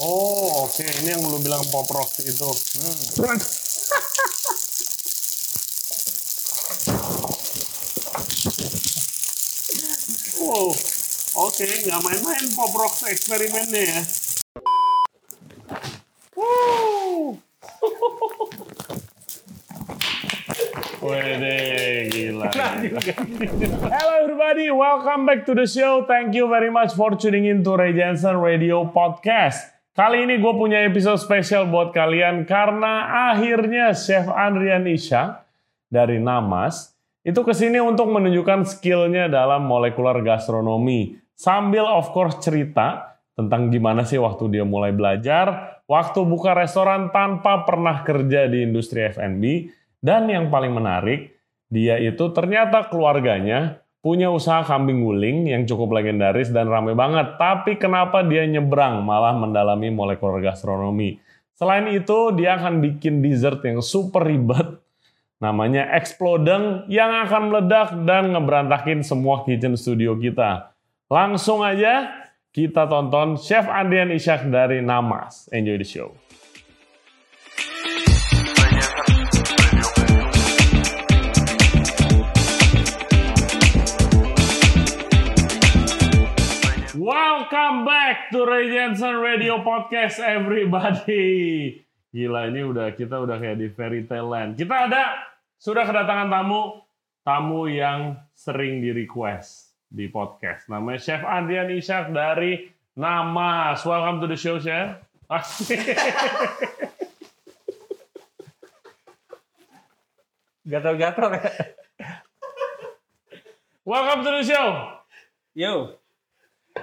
Oh, oke. Ini yang lu bilang pop rock itu. Hmm. wow. Oke, nggak main-main pop rock eksperimennya ya. Wow. Wede, gila. Hello everybody, welcome back to the show. Thank you very much for tuning in to Ray Jensen Radio Podcast. Kali ini gue punya episode spesial buat kalian karena akhirnya Chef Andrian Isha dari Namas itu ke sini untuk menunjukkan skillnya dalam molekular gastronomi. Sambil of course cerita tentang gimana sih waktu dia mulai belajar, waktu buka restoran tanpa pernah kerja di industri F&B, dan yang paling menarik, dia itu ternyata keluarganya punya usaha kambing guling yang cukup legendaris dan ramai banget. Tapi kenapa dia nyebrang malah mendalami molekuler gastronomi? Selain itu, dia akan bikin dessert yang super ribet. Namanya Explodeng yang akan meledak dan ngeberantakin semua kitchen studio kita. Langsung aja kita tonton Chef Andrian Ishak dari Namas. Enjoy the show. Welcome back to Ray Jensen Radio Podcast everybody. Gila ini udah kita udah kayak di fairy tale land. Kita ada sudah kedatangan tamu tamu yang sering di request di podcast. Namanya Chef Andrian Ishak dari Namas. Welcome to the show, Chef. Gatal-gatal ya. Welcome to the show. Yo,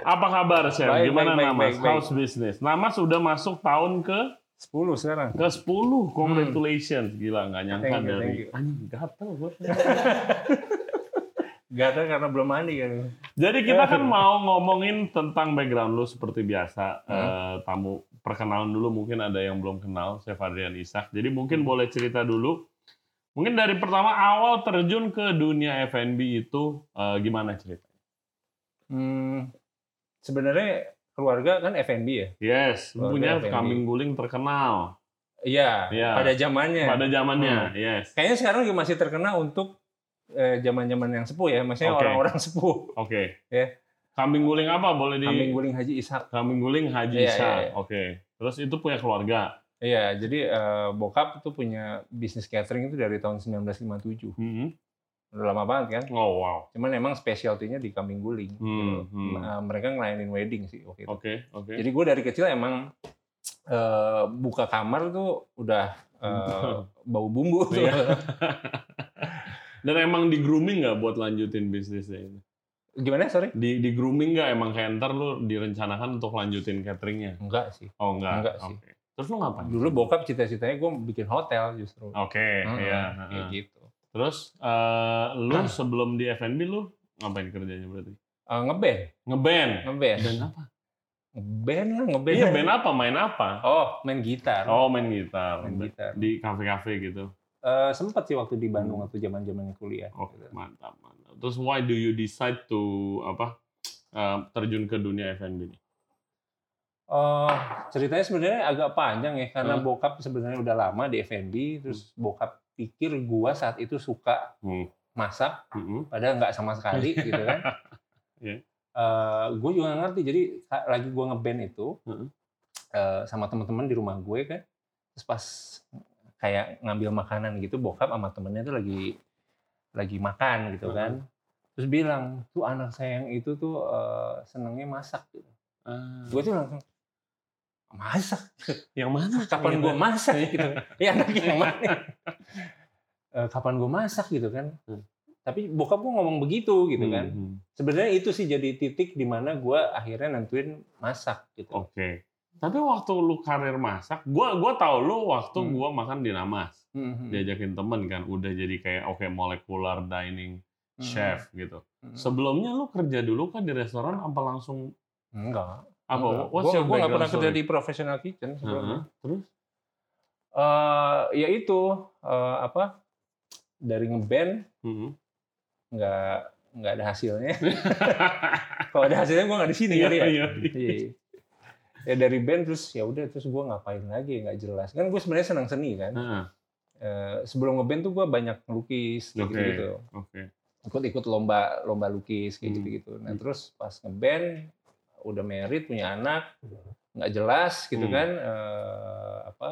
Apa kabar, Chef? Baik, Gimana baik, Namas? baik, baik. How's business? Namas udah masuk tahun ke 10 sekarang. ke 10. Congratulations. Gila, nggak nyangka Thank you, dari anjing gatel gue. Gatal karena belum mandi kan. Jadi kita kan mau ngomongin tentang background lu seperti biasa. Hmm. Eh, tamu perkenalan dulu mungkin ada yang belum kenal Chef Adrian Ishak. Jadi mungkin boleh cerita dulu. Mungkin dari pertama awal terjun ke dunia F&B itu eh, gimana ceritanya? Hmm, sebenarnya keluarga kan F&B ya. Yes, Keluarga punya kambing guling terkenal Iya, Iya. pada zamannya. pada zamannya. Hmm. Yes. Kayaknya sekarang juga masih terkenal untuk eh, zaman-zaman yang sepuh ya, maksudnya Oke. orang-orang sepuh. Oke. Ya. Kambing guling apa boleh di Kambing guling Haji Ishak. Kambing guling Haji Iya, Ishak. iya, iya. Oke. Terus itu punya keluarga. Iya, jadi eh, bokap itu punya bisnis catering itu dari tahun 1957. Hmm. Udah lama banget kan. Oh wow. Cuman emang specialty-nya di kambing guling. Hmm, gitu. hmm. Eh, mereka ngelayanin wedding sih waktu itu. Oke, oke. Jadi gue dari kecil emang eh, buka kamar tuh udah eh, bau bumbu tuh. Iya. Dan emang di grooming nggak buat lanjutin bisnisnya ini? Gimana sorry? Di di grooming nggak emang kayak ntar lu direncanakan untuk lanjutin cateringnya? Enggak sih. Oh enggak. Enggak sih. Oke. Terus lu ngapain? Dulu bokap cita-citanya gue bikin hotel justru. Oke, Heeh, iya. kayak gitu. Terus eh, lu sebelum di F&B lu ngapain kerjanya berarti? Eh, ngeband, Ngeband. ngeband. Band apa? Ngeband lah, ngeband. Iya, band apa? Main apa? Oh, main gitar. Oh, main gitar. main gitar. Di kafe-kafe gitu. Eh, sempet sih waktu di Bandung waktu zaman-zamannya kuliah. Oh, gitu. mantap, mantap. Terus why do you decide to apa? eh, terjun ke dunia F&B ini? Oh, ceritanya sebenarnya agak panjang ya karena Hmm. bokap sebenarnya udah lama di F&B terus bokap pikir gua saat itu suka Hmm. masak Mm-mm. padahal nggak sama sekali gitu kan. Iya. gue juga nggak ngerti jadi lagi gue ngeband itu Heeh. eh, sama teman-teman di rumah gue kan terus pas kayak ngambil makanan gitu bokap sama temennya tuh lagi lagi makan gitu kan terus bilang tuh anak saya yang itu tuh eh, senengnya masak gitu. Ah. gue tuh langsung masak yang mana? kapan Gitu. gue masak gitu ya anak yang mana Eh, kapan gue masak gitu kan Hmm. tapi bokap gue ngomong begitu gitu Hmm, kan hmm. sebenarnya itu sih jadi titik di mana gue akhirnya nentuin masak gitu Oke. Tapi waktu lu karir masak, gua gua tahu lu waktu Hmm. gua makan di Namas, Hmm, hmm, diajakin temen kan, udah jadi kayak oke molecular dining hmm, chef gitu. hmm. Sebelumnya lu kerja dulu kan di restoran apa langsung enggak apa? What's your nggak background pernah kerja di professional kitchen sebelumnya Heeh. Terus? Eh, ya itu eh, apa dari ngeband Mhm. nggak nggak ada hasilnya kalau ada hasilnya gue nggak di sini Iya, kali ya iya, Iya. ya dari band terus ya udah terus gue ngapain lagi nggak jelas kan gue sebenarnya senang seni kan Heeh, Eh, sebelum ngeband tuh gue banyak kayak Oke. gitu gitu Oke. ikut-ikut lomba lomba lukis kayak Hmm. gitu gitu nah terus pas ngeband udah married punya anak nggak jelas gitu Hmm. kan eh, apa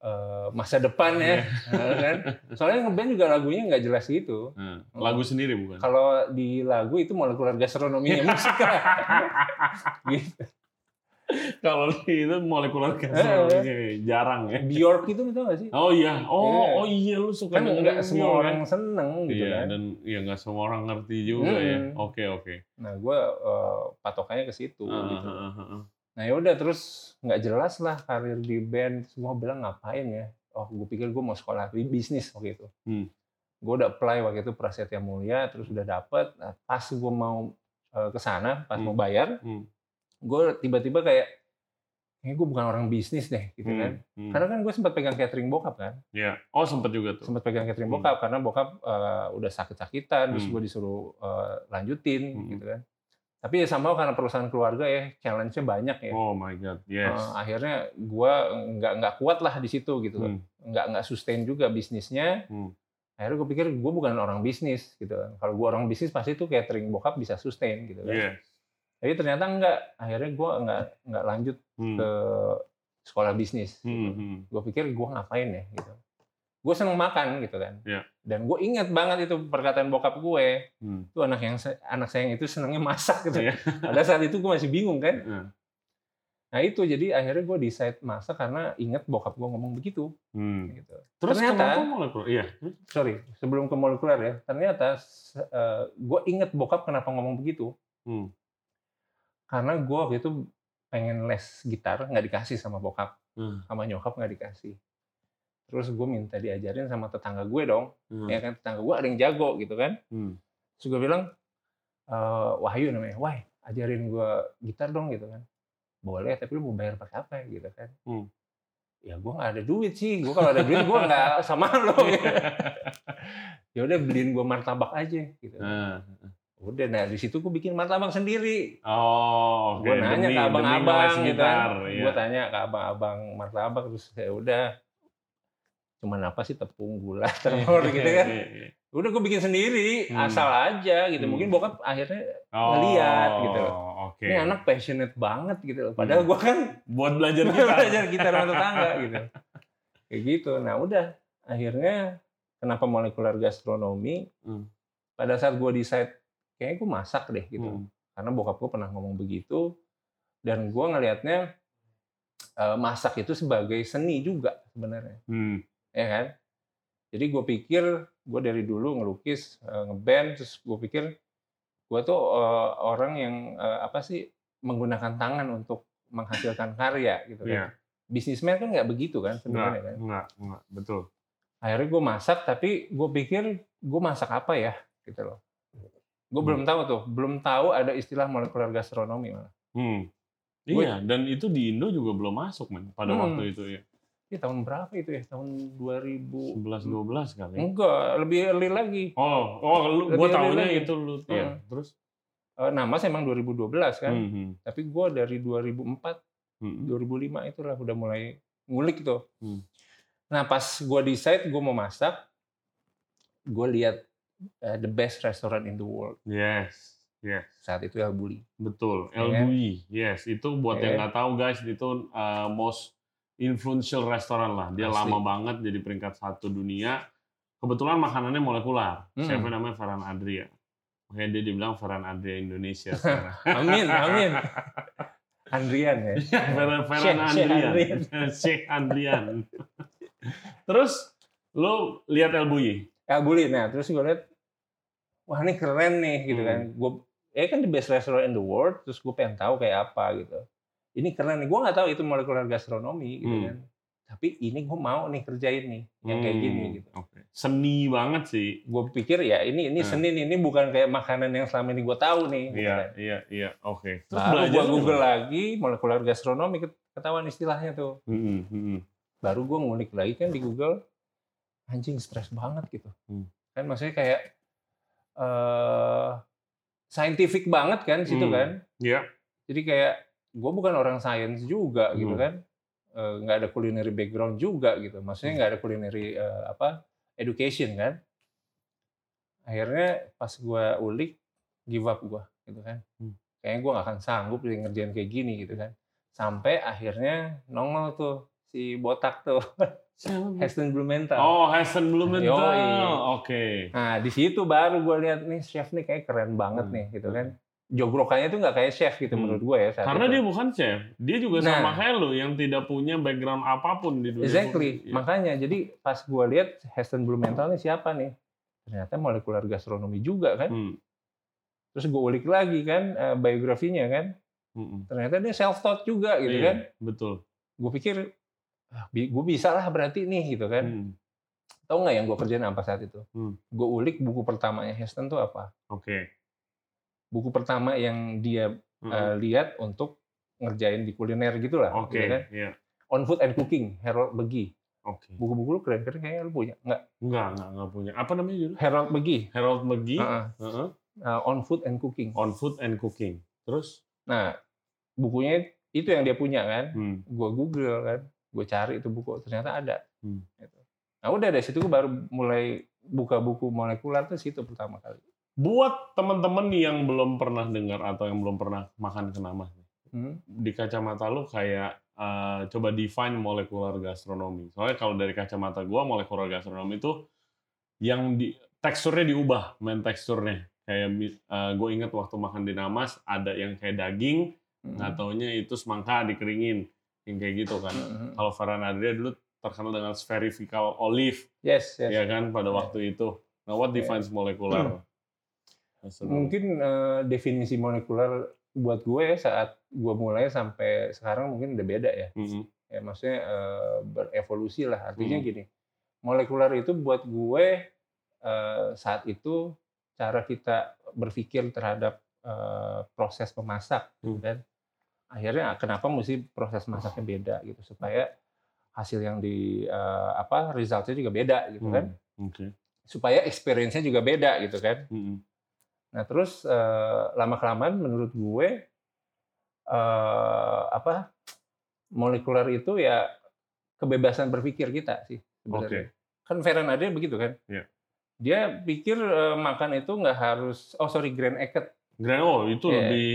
eh, masa depan ya Iya. kan soalnya ngeband juga lagunya nggak jelas gitu Heeh. Lagu sendiri bukan? kalau di lagu itu molekuler gastronominya musik gitu. Kalau itu molekular gastronomi jarang ya. Bjork itu tau gak sih Oh iya, oh Iya. oh iya lu suka kan dengerin nggak semua Bjork, orang ya? seneng gitu Iya kan dan ya nggak semua orang ngerti juga ya. Mm-mm. Oke oke. nah gue patokannya ke situ Heeh, gitu heeh, heeh. Nah ya udah terus nggak jelas lah karir di band. Semua bilang ngapain ya? Oh gue pikir gue mau sekolah di bisnis waktu itu. Hmm. Gue udah apply waktu itu Prasetya Mulia, terus udah dapet. Nah, pas gue mau eh, ke sana, pas Hmm. mau bayar, Hmm. Gue tiba-tiba kayak, kayaknya gue bukan orang bisnis deh, gitu Hmm, kan. hmm. Karena kan gue sempat pegang catering bokap kan, Ya. Oh sempat juga tuh. sempat pegang catering Hmm. bokap karena bokap eh, udah sakit-sakitan, terus Hmm. gue disuruh eh, lanjutin, Hmm. gitu kan. Tapi ya sama karena perusahaan keluarga ya, challenge-nya banyak ya. Oh my god, yes. Eh, akhirnya gue nggak nggak kuat lah di situ gitu loh. Hmm. nggak nggak sustain juga bisnisnya Hmm. akhirnya gue pikir gue bukan orang bisnis gitu kan kalau gue orang bisnis pasti tuh catering bokap bisa sustain gitu kan Yes. Tapi ternyata enggak akhirnya gue nggak nggak lanjut Hmm. ke sekolah bisnis Hmm, hmm. gue pikir gue ngapain ya gitu gue seneng makan gitu kan Iya. dan gue ingat banget itu perkataan bokap gue Hmm. itu anak yang anak saya yang itu senengnya masak gitu Iya. pada saat itu gue masih bingung kan Heeh. nah itu jadi akhirnya gue decide masak karena ingat bokap gue ngomong begitu Hmm. gitu Terus Ternyata- kenapa molekular? Iya. sorry sebelum ke molekuler ya ternyata gue inget bokap kenapa ngomong begitu Hmm. Karena gue waktu itu pengen les gitar nggak dikasih sama bokap Hmm. sama nyokap nggak dikasih terus gue minta diajarin sama tetangga gue dong Hmm. ya kan tetangga gue ada yang jago gitu kan Hmm. terus gue bilang "Eh, Wahyu namanya Wah ajarin gue gitar dong gitu kan boleh tapi lu mau bayar pakai apa ya gitu kan Hmm. ya gue nggak ada duit sih gue kalau ada duit gue nggak sama lo gitu. ya udah beliin gue martabak aja gitu Nah. Udah nah di situ gue bikin martabak sendiri Oh, oke. gue nanya Demi- ke abang-abang gitu kan iya. gue tanya ke abang-abang martabak terus ya udah cuman apa sih tepung gula telur gitu kan Iya, iya. udah gue bikin sendiri Hmm. asal aja gitu Hmm. mungkin bokap akhirnya Oh, Ngeliat gitu loh. Oke. ini anak passionate banget gitu loh padahal Hmm. gue kan buat belajar gitar. belajar gitar tetangga gitu kayak gitu nah udah akhirnya kenapa molekular gastronomi Hmm. pada saat gue decide kayaknya gue masak deh gitu Hmm. karena bokap gue pernah ngomong begitu dan gue ngelihatnya eh, masak itu sebagai seni juga sebenarnya Hmm. ya kan jadi gue pikir gue dari dulu ngelukis eh, ngeband terus gue pikir gue tuh eh, orang yang eh, apa sih menggunakan tangan untuk menghasilkan karya gitu Iya. kan bisnismen kan nggak begitu kan sebenarnya kan enggak, enggak, betul. akhirnya gue masak tapi gue pikir gue masak apa ya gitu loh gue Hmm. belum tahu tuh belum tahu ada istilah molekular gastronomi malah Hmm. Iya, dan itu di Indo juga belum masuk, man, pada Hmm. waktu itu ya. ini tahun berapa itu ya tahun 2000 11 12 kali. enggak lebih early lagi Oh, oh lu Lebih gua tahunya lagi. itu lu. Hmm. Iya, terus Eh, nama saya emang 2012 kan Hmm, hmm, tapi gue dari 2004 hmm. 2005 itulah udah mulai ngulik tuh. Hmm. Nah pas gue decide gue mau masak, gue lihat eh, the best restaurant in the world Yes. Yes, saat itu El Bulli. betul. El kan? Bulli. Yes, itu buat Iya. yang nggak tahu guys, itu uh, most influential restoran lah. Dia Asli. lama banget jadi peringkat satu dunia. Kebetulan makanannya molekular. Hmm. Chefnya namanya Ferran Adria. Makanya dia dibilang Ferran Adria Indonesia sekarang. Amin, amin. Andrian ya. Sheikh- Sheikh Andrian. Sheikh Andrian. Terus lu lihat El Bulli. El Bulli. Nah terus gue lihat, wah ini keren nih gitu Hmm. kan. Gue, ya kan the best restaurant in the world. Terus gue pengen tahu kayak apa gitu. Ini keren nih. Gue nggak tahu itu molekular gastronomi gitu Hmm. kan. Tapi ini gue mau nih kerjain nih yang kayak Hmm, gini gitu. Oke. Seni banget sih. gue pikir ya ini ini Hmm. Senin ini bukan kayak makanan yang selama ini gue tahu nih. gitu Iya, kan. iya, iya. Oke. Baru gue Google lagi molekular gastronomi ket- ketahuan istilahnya tuh. Hmm, hmm, Baru gue ngulik lagi kan di Google, anjing stres banget gitu. Hmm. Kan maksudnya kayak eh scientific banget kan situ Hmm. kan. Iya. Jadi kayak gue bukan orang sains juga gitu Hmm. kan Eh, nggak ada culinary background juga gitu maksudnya nggak ada culinary eh, apa education kan akhirnya pas gue ulik give up gue gitu kan Hmm. kayaknya gue nggak akan sanggup ngerjain kayak gini gitu kan sampai akhirnya nongol tuh si botak tuh Heston Blumenthal Oh, Hasan Blumenthal. Oke. Nah, di situ baru gue lihat nih chef nih kayak keren banget Hmm. nih gitu kan. Jogrokannya tuh nggak kayak chef gitu Hmm. menurut gue ya saat Karena itu. dia bukan chef, dia juga Nah. sama kayak lu yang tidak punya background apa pun di dunia. Exactly. Iya. Makanya jadi pas gue lihat Heston Blumenthal nih siapa nih? Ternyata molekuler gastronomi juga kan. Hmm. Terus gue ulik lagi kan eh, biografinya kan. Mm-mm. Ternyata dia self taught juga gitu Iya, kan. Betul. Gue pikir gue bisa lah berarti nih gitu kan. Hmm. Tahu nggak yang gue kerjain apa saat itu? Hmm. Gue ulik buku pertamanya Heston tuh apa? Oke. Buku pertama yang dia Mm-mm. eh, lihat untuk ngerjain di kuliner gitu lah. Oke. gitu kan. Iya. On Food and Cooking, Harold Beggy. Oke. Buku-buku lu keren-keren kayaknya lu punya. Enggak, Enggak, enggak, enggak punya. Apa namanya judul? Harold Beggy. Harold McGee. Heeh. Heeh. Uh, On Food and Cooking. On Food and Cooking. Terus? Nah, bukunya itu yang dia punya kan. Hmm. Gue Google kan. Gue cari itu buku, ternyata ada. Hmm. Gitu. Nah udah dari situ gue baru mulai buka buku molekuler tuh situ pertama kali. Buat teman-teman yang belum pernah dengar atau yang belum pernah makan kenamas, Hmm. di kacamata lu kayak eh, coba define molekular gastronomi. Soalnya kalau dari kacamata gua molekular gastronomi itu yang di teksturnya diubah, main teksturnya. Kayak gue inget waktu makan di Namas ada yang kayak daging, Hmm. nggak taunya itu semangka dikeringin, yang kayak gitu kan. Hmm. Kalau Ferran Adria dulu terkenal dengan spherical olive, Yes, yes. ya kan pada Ya. waktu itu. Nah, what defines molekular? gastronomy? Mungkin eh, definisi molekuler buat gue saat gue mulai sampai sekarang mungkin udah beda ya. Mm-mm. ya maksudnya eh, berevolusi lah artinya Hmm. gini molekuler itu buat gue eh, saat itu cara kita berpikir terhadap eh, proses memasak Hmm. kan akhirnya kenapa mesti proses masaknya beda gitu supaya hasil yang di eh, apa resultnya juga beda gitu kan Hmm. Oke. supaya experience-nya juga beda gitu kan Mm-mm. Nah terus lama kelamaan menurut gue eh, apa molekuler itu ya kebebasan berpikir kita sih sebenarnya. Kan Ferran Adria begitu kan? Iya. Dia pikir eh, makan itu nggak harus oh sorry Grand Eket. Grand oh itu Iya. lebih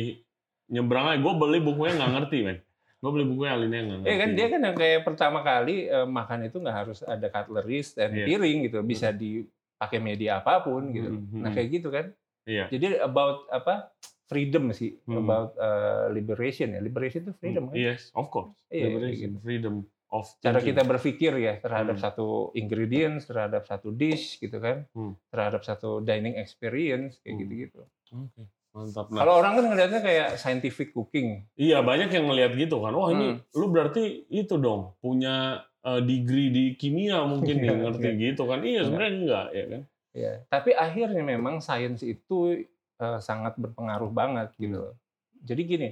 nyebrang aja. Gue beli bukunya nggak ngerti, men. Gue beli bukunya Alina nggak ngerti. Iya kan dia kan yang kayak pertama kali eh, makan itu nggak harus ada cutleries dan Iya. piring gitu, bisa dipakai media apa pun gitu. Hmm, Nah hmm. kayak gitu kan? Iya. Jadi about apa freedom sih, Hmm. about eh, liberation ya. Liberation itu freedom kan? Yes, of course. Iya, Liberation, gitu. freedom of cara thinking. kita berpikir ya terhadap Hmm. satu ingredients, terhadap satu dish gitu kan, Hmm. terhadap satu dining experience kayak Hmm. gitu-gitu. Oke, mantap. Nah, Kalau orang kan ngelihatnya kayak scientific cooking. iya banyak yang ngelihat gitu kan. Wah ini Hmm. lu berarti itu dong punya uh, degree di kimia mungkin nih Iya, ngerti gitu kan? Iya Iya. sebenarnya enggak ya kan? Ya, tapi akhirnya memang sains itu eh, sangat berpengaruh banget gitu. Hmm. loh. Jadi gini,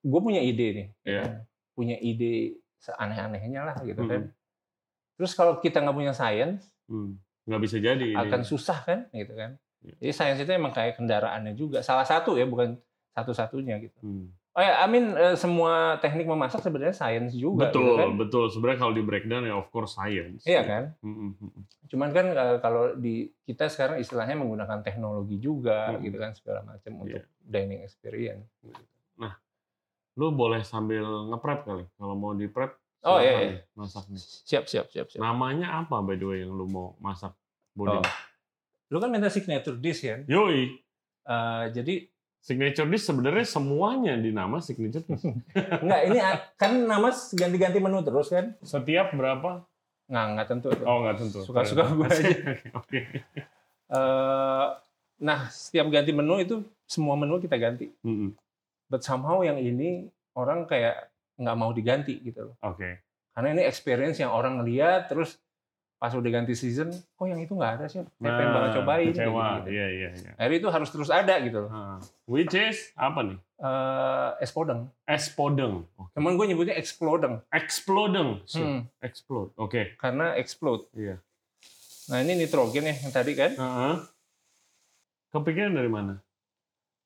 gue punya ide nih, ya Iya. kan? punya ide seaneh-anehnya lah gitu Hmm. kan. Terus kalau kita nggak punya sains, Hmm. Nggak bisa jadi. ini. akan susah kan, gitu kan. Iya. Jadi sains itu emang kayak kendaraannya juga, salah satu ya, bukan satu-satunya gitu. Hmm. Oh ya, I mean eh, semua teknik memasak sebenarnya sains juga, Betul, gitu kan. betul. Sebenarnya kalau di breakdown ya of course science. Iya kan. Hmm, hmm. Cuman kan eh, kalau di kita sekarang istilahnya menggunakan teknologi juga, Hmm. gitu kan segala macam untuk Iya. dining experience. Lu boleh sambil nge-prep kali. Kalau mau di prep. Oh, iya, iya. Masak nih. Siap, siap, siap, siap. Namanya apa by the way yang lu mau masak? Bodin? Oh. Lu kan minta signature dish kan. Yoi. Eh, jadi Signature dish sebenarnya semuanya di nama signature dish. enggak ini kan nama ganti-ganti menu terus kan? Setiap berapa? Nggak, nggak tentu. Oh nggak tentu. Suka-suka gue aja. Oke. Eh, nah, setiap ganti menu itu semua menu kita ganti. Mm-mm. But somehow yang ini orang kayak nggak mau diganti gitu loh. Oke. Karena ini experience yang orang lihat terus pas udah ganti season, oh yang itu nggak ada sih. Saya pengen banget cobain. Kecewa. gitu-gitu. Iya iya iya. Akhirnya itu harus terus ada gitu loh. Ah. Which is apa nih? Eh, es podeng. Es podeng. Oke. Temen gue nyebutnya explodeng. Explodeng. Shit. Hmm, Explode. Oke. karena explode. Iya. Nah ini nitrogen ya yang tadi kan. Heeh. Kepikiran dari mana?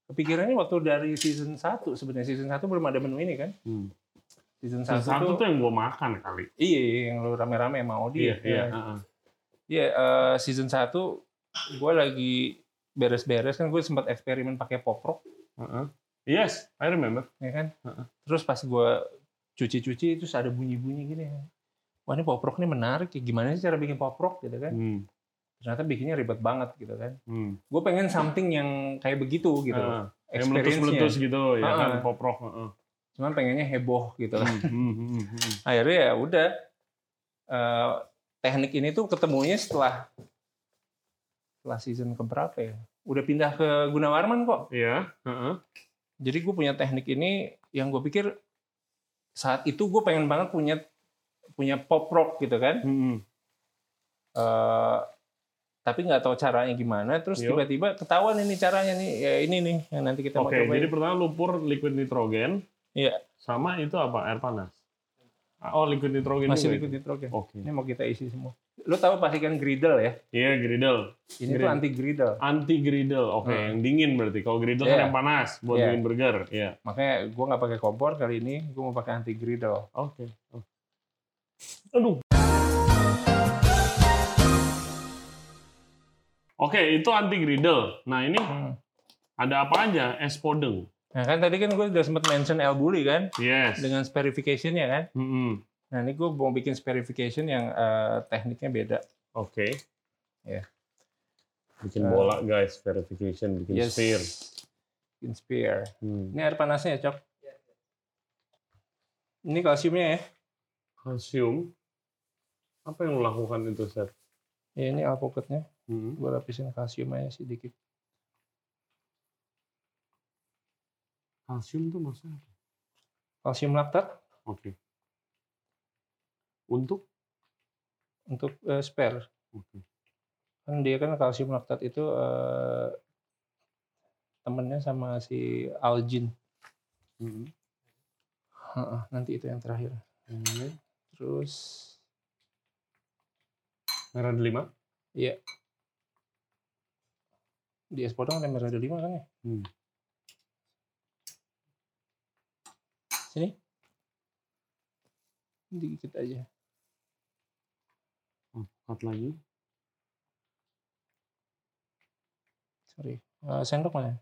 kepikirannya waktu dari season 1 sebenarnya season 1 belum ada menu ini kan. Hmm. Season 1 Salah satu tuh, tuh yang gue makan kali. iya iya, yang lu rame-rame sama Odi. Iya, ya. iya. heeh. Iya, eh, season 1 gue lagi beres-beres kan gue sempat eksperimen pakai pop rock Heeh. Yes, I remember. ya kan. Heeh. Terus pas gue cuci-cuci terus ada bunyi-bunyi gini. Wah ini pop rock ini menarik ya. Gimana sih cara bikin pop rock gitu kan. Hmm. Ternyata bikinnya ribet banget gitu kan. Hmm. Gue pengen something yang kayak begitu gitu. Heeh. Yang meletus-meletus gitu, ya Heeh. kan, pop rock. heeh. Cuman pengennya heboh gitu. Hmm, hmm, hmm, hmm. Akhirnya ya udah. eh, teknik ini tuh ketemunya setelah setelah season keberapa ya. Udah pindah ke Gunawarman kok. Iya. heeh. Jadi gue punya teknik ini yang gue pikir saat itu gue pengen banget punya punya pop rock gitu kan. Hmm, Eh, tapi nggak tahu caranya gimana. Terus tiba-tiba ketahuan ini caranya nih. Ya ini nih yang nanti kita mau Oke, jadi pertama lumpur liquid nitrogen. Iya. Sama itu apa? Air panas. Oh, liquid nitrogen masih liquid itu? nitrogen. Oke. Ini mau kita isi semua. Lo tahu pasti kan griddle ya? Iya, griddle. Ini tuh Griddle. anti griddle. Anti griddle. Oke, Hmm. yang dingin berarti. Kalau griddle Iya. kan yang panas buat Iya. bikin burger. Iya. Makanya gue nggak pakai kompor kali ini. Gue mau pakai anti griddle. Oke. Oh. Aduh. Oke, itu anti griddle. Nah, ini Hmm. ada apa aja? Es podeng. Nah kan tadi kan gue udah sempat mention El Bulli kan Yes. dengan sperification-nya kan. Mm-mm. Nah ini gue mau bikin sperification yang eh, tekniknya beda. Oke. Ya. Bikin Eh. bola guys, verification, bikin Yes. sphere. Bikin spear. Hmm. Ini air panasnya ya, Cok. Ini kalsiumnya ya. Kalsium. Apa yang lo lakukan itu, Seth? Ya, ini alpukatnya. Hmm. Gue lapisin kalsium aja sedikit. Kalsium tuh maksudnya apa? Kalsium laktat Oke. Untuk? untuk eh, spare. Oke. Kan dia kan kalsium laktat itu eh, temennya sama si algin. Mm-mm. Heeh, nanti itu yang terakhir. Oke. Terus Merah delima? Iya. Di es podong ada merah delima kan ya? Hmm. Sini. Dikit aja. Oh, cut lagi. Sorry. Eh, sendok mana?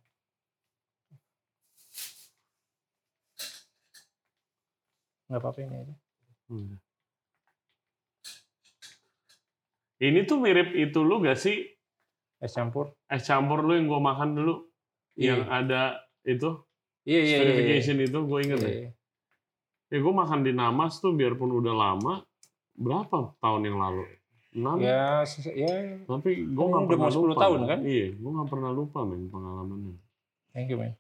Nggak apa-apa ini aja. Hmm. Ini tuh mirip itu lu gak sih? Es campur. Es campur lu yang gua makan dulu. Yang Iya. ada itu, Iya, iya, iya. iya. verification itu, gue inget Iya, deh. Ya gue makan di Namas tuh biarpun udah lama, berapa tahun yang lalu? 6? Ya, ya, Tapi gue nggak udah pernah mau 10 lupa. tahun, kan? Iya, gue nggak pernah lupa men pengalamannya. thank you, man.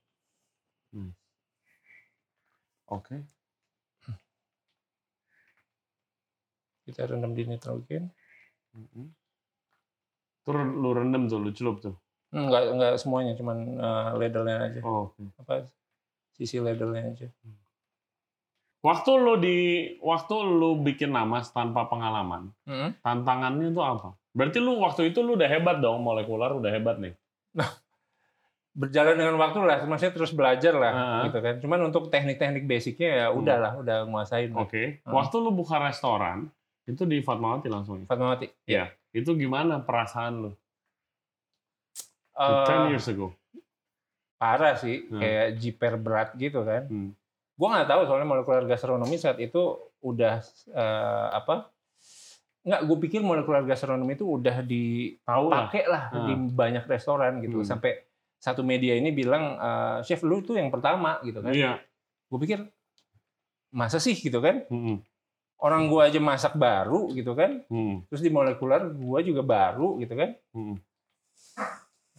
Oke. Kita rendam di nitrogen. Mm-mm. Terus lu rendam tuh, lu celup tuh. Enggak, enggak semuanya, cuman eh, ladle-nya aja. Oh, oke. Apa sisi ladle-nya aja. Waktu lu di waktu lu bikin namas tanpa pengalaman, Mm-mm. tantangannya itu apa? Berarti lu waktu itu lu udah hebat dong, molekular udah hebat nih. berjalan dengan waktu lah, maksudnya terus belajar lah, Ah. gitu kan. Cuman untuk teknik-teknik basicnya ya Hmm. udah lah, udah nguasain. Oke. Hmm. Waktu lu buka restoran, itu di Fatmawati langsung. ya? Fatmawati. Iya. Itu gimana perasaan lu? Eh, 10 years ago. parah sih, Hmm. kayak jiper berat gitu kan. Hmm. Gua nggak tahu soalnya molekular gastronomi saat itu udah eh, apa? Nggak, gue pikir molekular gastronomi itu udah lah. dipakai lah Hmm. di banyak restoran gitu. Hmm. Sampai satu media ini bilang, eh, chef lu tuh yang pertama gitu kan. Iya. Gue pikir masa sih gitu kan? Mm-mm. Orang gua aja masak baru gitu kan. Mm. Terus di molekular gua juga baru gitu kan. Mm.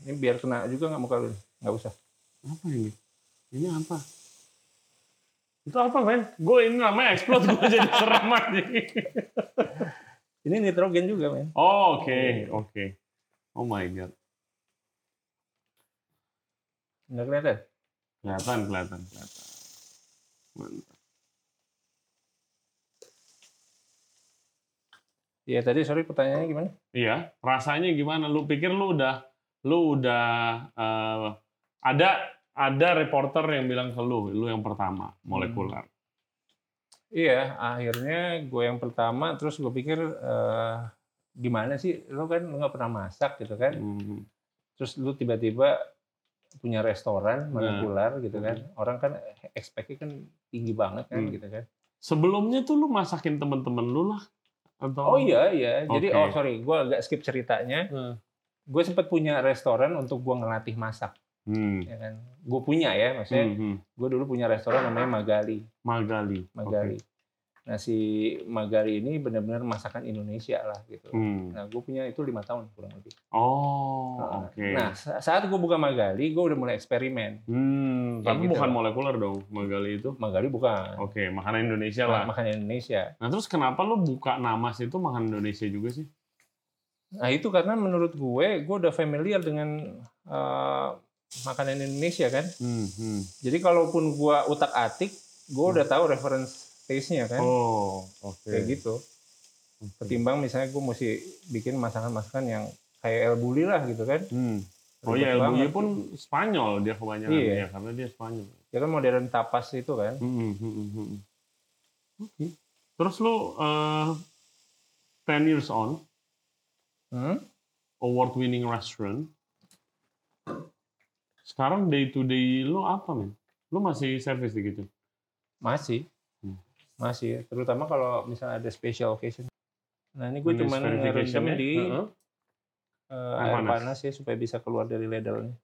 Ini biar kena juga nggak muka lu? Nggak usah. Apa ini? Ini apa? Itu apa, men? Gue ini namanya explode, gue jadi serem aja. Ini nitrogen juga, men. Oh, oke, oke. Oh my god. Nggak kelihatan? Kelihatan, kelihatan, kelihatan. Mantap. Iya tadi sorry pertanyaannya gimana? Iya, rasanya gimana? Lu pikir lu udah lu udah eh, ada ada reporter yang bilang ke lu, lu yang pertama molekuler. Iya, akhirnya gue yang pertama, terus gue pikir eh, gimana sih, lo kan lo nggak pernah masak gitu kan, Hmm. terus lu tiba-tiba punya restoran Nah. molekuler gitu kan, orang kan expect-nya kan tinggi banget kan Hmm. gitu kan. Sebelumnya tuh lu masakin temen-temen lu lah atau? Oh iya iya, jadi Oke. oh sorry, gue agak skip ceritanya. Hmm. Gue sempat punya restoran untuk gue ngelatih masak, Hmm. ya kan. Gue punya ya, maksudnya Hmm, hmm. gue dulu punya restoran namanya Magali. Magali. Magali. Nah si Magali ini benar-benar masakan Indonesia lah gitu. Hmm. Nah gue punya itu lima tahun kurang lebih. Oh, Nah, oke. Nah sa- saat gue buka Magali, gue udah mulai eksperimen. Hmm, tapi gitu bukan lah. molekuler dong, Magali itu. Magali bukan, Oke, makanan Indonesia lah. makanan Indonesia. Nah, terus kenapa lu buka Namas itu makanan Indonesia juga sih? Nah itu karena menurut gue, gue udah familiar dengan eh, makanan Indonesia kan. Hmm, hmm. Jadi kalaupun gue utak atik, gue udah tahu reference taste-nya kan. Oh, oke. Kayak gitu. Ketimbang misalnya gue mesti bikin masakan-masakan yang kayak El Bulli lah gitu kan. Hmm. Oh iya, El Bulli pun Spanyol dia kebanyakan Iya. ya, karena dia Spanyol. Ya kan modern tapas itu kan. Hmm, hmm, hmm, hmm. Oke. Terus lu eh 10 years on, Hmm? award-winning restaurant. Sekarang day to day lu apa, men? Lu masih service di gitu? Masih. Hmm. Masih. Terutama kalau misalnya ada special occasion. Nah ini gue cuman ngerendam di Heeh. eh, Air air panas. panas. ya supaya bisa keluar dari ladle-nya.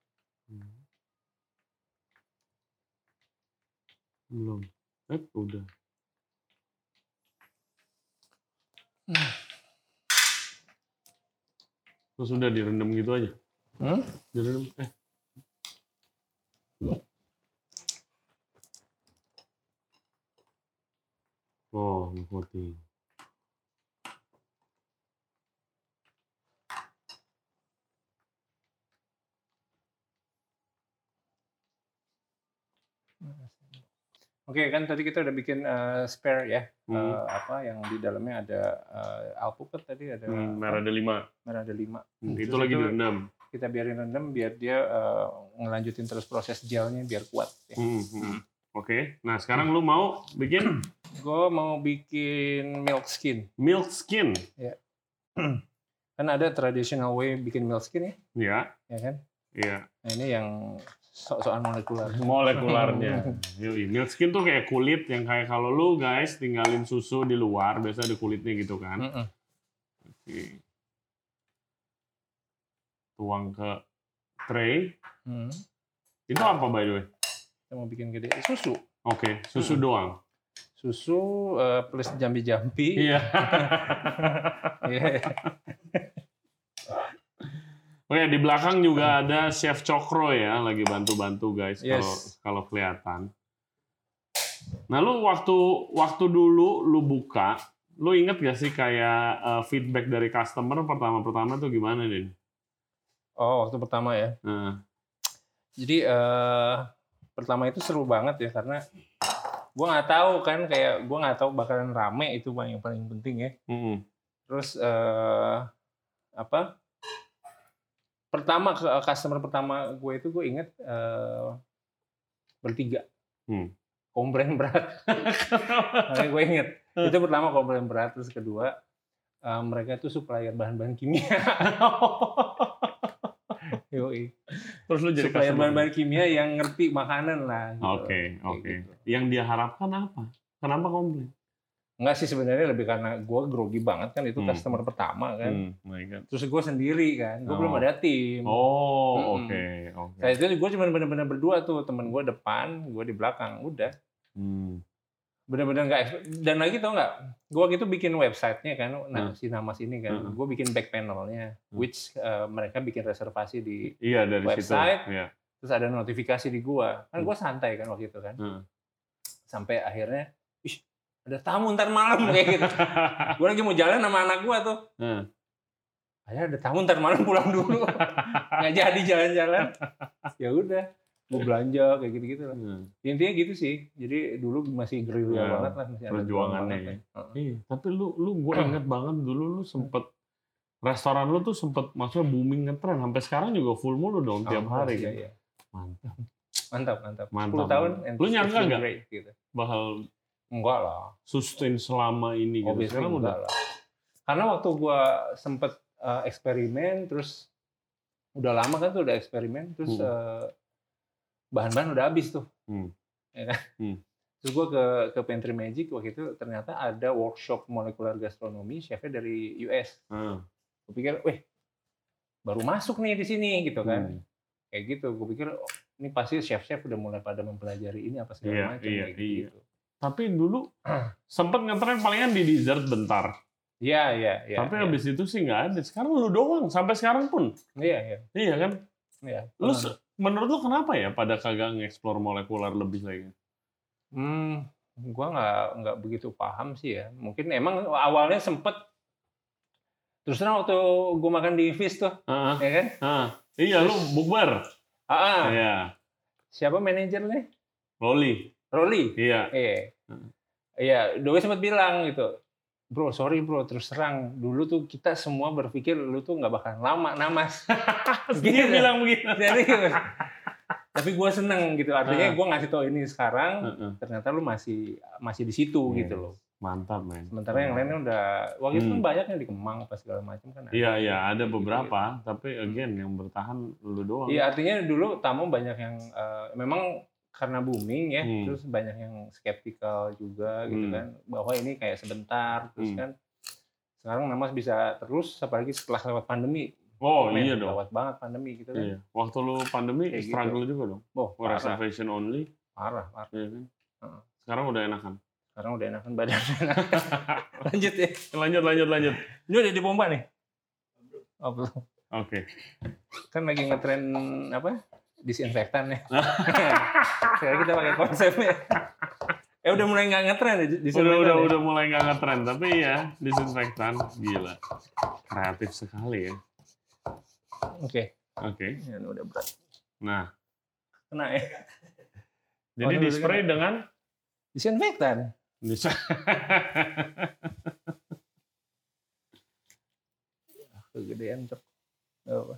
Belum. Eh, udah. Terus udah direndam gitu aja. Hmm? Direndam. Eh. Oh. Oke kan tadi kita udah bikin eh, spare ya. Hmm. Eh, apa yang di dalamnya ada eh, alpukat tadi ada Hmm, merah ada lima. merah ada lima. Hmm, itu lagi itu- direndam. Kita biarin rendam biar dia eh, ngelanjutin terus proses gelnya biar kuat. Ya. Hmm, hmm. Oke. Nah, sekarang lu mau bikin Gue mau bikin milk skin. milk skin. Kan ada traditional way bikin milk skin ya, Ya, ya kan? iya. Nah ini yang sok-sokan molekuler. molekularnya. Yoi. Milk skin tuh kayak kulit yang kayak kalau lu guys tinggalin susu di luar, biasa ada kulitnya gitu kan. Mm-mm. Oke. Tuang ke tray. Hmm. Itu apa by the way? Kita mau bikin gede susu. Oke, susu doang. Susu eh, plus jambi-jambi. Iya. Iya. Oke, di belakang juga ada Chef Cokro ya, lagi bantu-bantu guys kalau Yes. kalau kelihatan. Nah, lu waktu waktu dulu lu buka, lu inget gak sih kayak eh, feedback dari customer pertama-pertama tuh gimana, Din? Oh waktu pertama ya. Nah, Jadi eh, pertama itu seru banget ya karena gua nggak tahu kan kayak gua nggak tahu bakalan rame itu Bang, yang paling penting ya. mm-mm. Terus eh, apa? Pertama ke customer pertama gue itu gue inget eh, bertiga. Hmm. Komplain berat. Gue inget. Itu pertama komplain berat. Terus kedua eh, mereka itu supplier bahan-bahan kimia. Yoi. Terus lu jadi Supplier bahan-bahan kimia yang ngerti makanan lah. gitu. Oke, Kayak oke. gitu. Yang dia harapkan apa? Kenapa komplain? Enggak sih sebenarnya lebih karena gue grogi banget kan itu Hmm. customer pertama kan. Hmm, my God. Terus gue sendiri kan, gue Oh. belum ada tim. Oh, oke, oke. Nah itu gue cuma bener-bener berdua tuh, temen gue depan, gue di belakang, udah. Hmm. Bener-bener nggak dan lagi tau nggak, gue waktu itu bikin websitenya kan, nah Hmm. si Namas ini kan, Hmm. gue bikin back panelnya, Hmm. which eh, mereka bikin reservasi di, Iya dari Website. situ. Iya. terus ada notifikasi di gue, kan Hmm. gue santai kan waktu itu kan, Hmm. sampai akhirnya, ih ada tamu ntar malam kayak gitu. gue lagi mau jalan sama anak gue tuh, Hmm. Ada tamu ntar malam pulang dulu, nggak jadi jalan-jalan. Ya udah, gue belanja kayak gitu-gitu lah. Hmm. Intinya gitu sih. Jadi dulu masih gerilya Ya, banget lah, masih perjuangannya ya. Heeh. Iya, tapi lu lu gue inget banget dulu lu sempet restoran lu tuh sempet maksudnya booming ngetren sampai sekarang juga full mulu dong tiap Oh, hari iya, kan. iya. Mantap. Mantap, mantap. Mantap, 10 tahun. Lu nyangka nggak? Gitu. Bakal Enggak lah. sustain selama ini gitu. Obviously Sekarang udah lah. Karena waktu gua sempet eh, eksperimen, terus udah lama kan tuh udah eksperimen, terus Hmm. eh, bahan-bahan udah habis tuh. Hmm. Ya kan? Hmm. Terus gua ke ke Pantry Magic waktu itu ternyata ada workshop molekular gastronomi chefnya dari US. Ah, Gue pikir, weh, baru masuk nih di sini gitu kan. hmm. Kayak gitu. Gue pikir, oh, ini pasti chef-chef udah mulai pada mempelajari ini apa segala macam iya, kayak iya. gitu. Tapi dulu sempet ngetren palingan di dessert bentar. Iya, iya, iya. Tapi iya. habis itu sih nggak ada. Sekarang lu doang. Sampai sekarang pun. Iya, iya. Iya kan? iya. Lu menurut lu kenapa ya pada kagak nge-explore molekuler lebih lagi? Hmm, gua nggak nggak begitu paham sih ya. Mungkin emang awalnya sempet terus terang waktu gua makan di Fish tuh, Ah, ya kan? ah. Iya, lu bukber. Ah, ah. Iya. siapa manajernya? Loli. Rolly. Iya. Iya. Iya, Doi sempat bilang gitu. Bro, sorry bro, terus terang. Dulu tuh kita semua berpikir lu tuh nggak bakal lama namas. Dia Gitu. bilang begitu. Serius. Tapi gue seneng gitu. Artinya Ah. gue ngasih tau ini sekarang, ternyata lu masih masih di situ Yes. gitu loh. Mantap, men. Sementara yang lainnya udah, waktu itu kan Hmm. banyak yang di Kemang apa segala macam kan. Iya, iya, ada beberapa, tapi again yang bertahan lu doang. Iya, artinya dulu tamu banyak yang eh, memang karena booming ya, Hmm. terus banyak yang skeptikal juga gitu Hmm. kan, bahwa ini kayak sebentar, terus Hmm. kan sekarang Namas bisa terus, apalagi setelah lewat pandemi. Oh, Men, iya dong. Lewat banget pandemi gitu kan. Iya. Waktu lu pandemi Kayak gitu. struggle juga dong. Oh, parah, reservation only, parah, parah. iya kan? Heeh. Sekarang udah enakan. Sekarang udah enakan badannya. Lanjut ya. Lanjut, lanjut, lanjut. Ini udah dipompa nih? Oh, belum. Oke. Kan lagi ngetren apa? Disinfektan ya. Sekarang kita pakai konsepnya. Eh udah mulai nggak ngetren ya Udah, disinfektan udah, ya? udah mulai nggak ngetren, tapi ya disinfektan, gila. Kreatif sekali ya. Oke. Oke. Ya, ini udah berat. Nah, Kena ya. jadi ini di udah spray dengan Disinfektan. bisa. Kegedean cok. Nggak apa.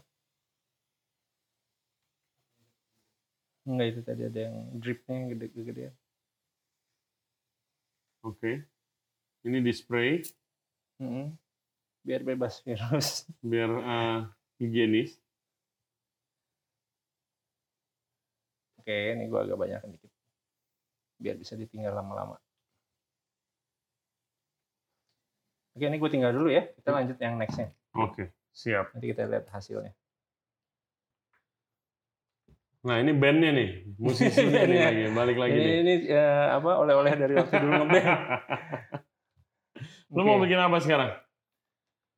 Enggak itu tadi ada yang dripnya yang gede kegedean. Oke. Ini di spray Mm-mm. Biar bebas virus. biar eh, higienis. Oke, ini gua agak banyak dikit. Biar bisa ditinggal lama-lama. Oke, ini gue tinggal dulu ya. Kita lanjut yang nextnya. Oke, siap. Nanti kita lihat hasilnya. Nah, ini bandnya nih, musisinya nih Bandnya. lagi, balik lagi ini nih. ini eh, apa oleh-oleh dari waktu dulu ngeband. Lu mau bikin apa sekarang?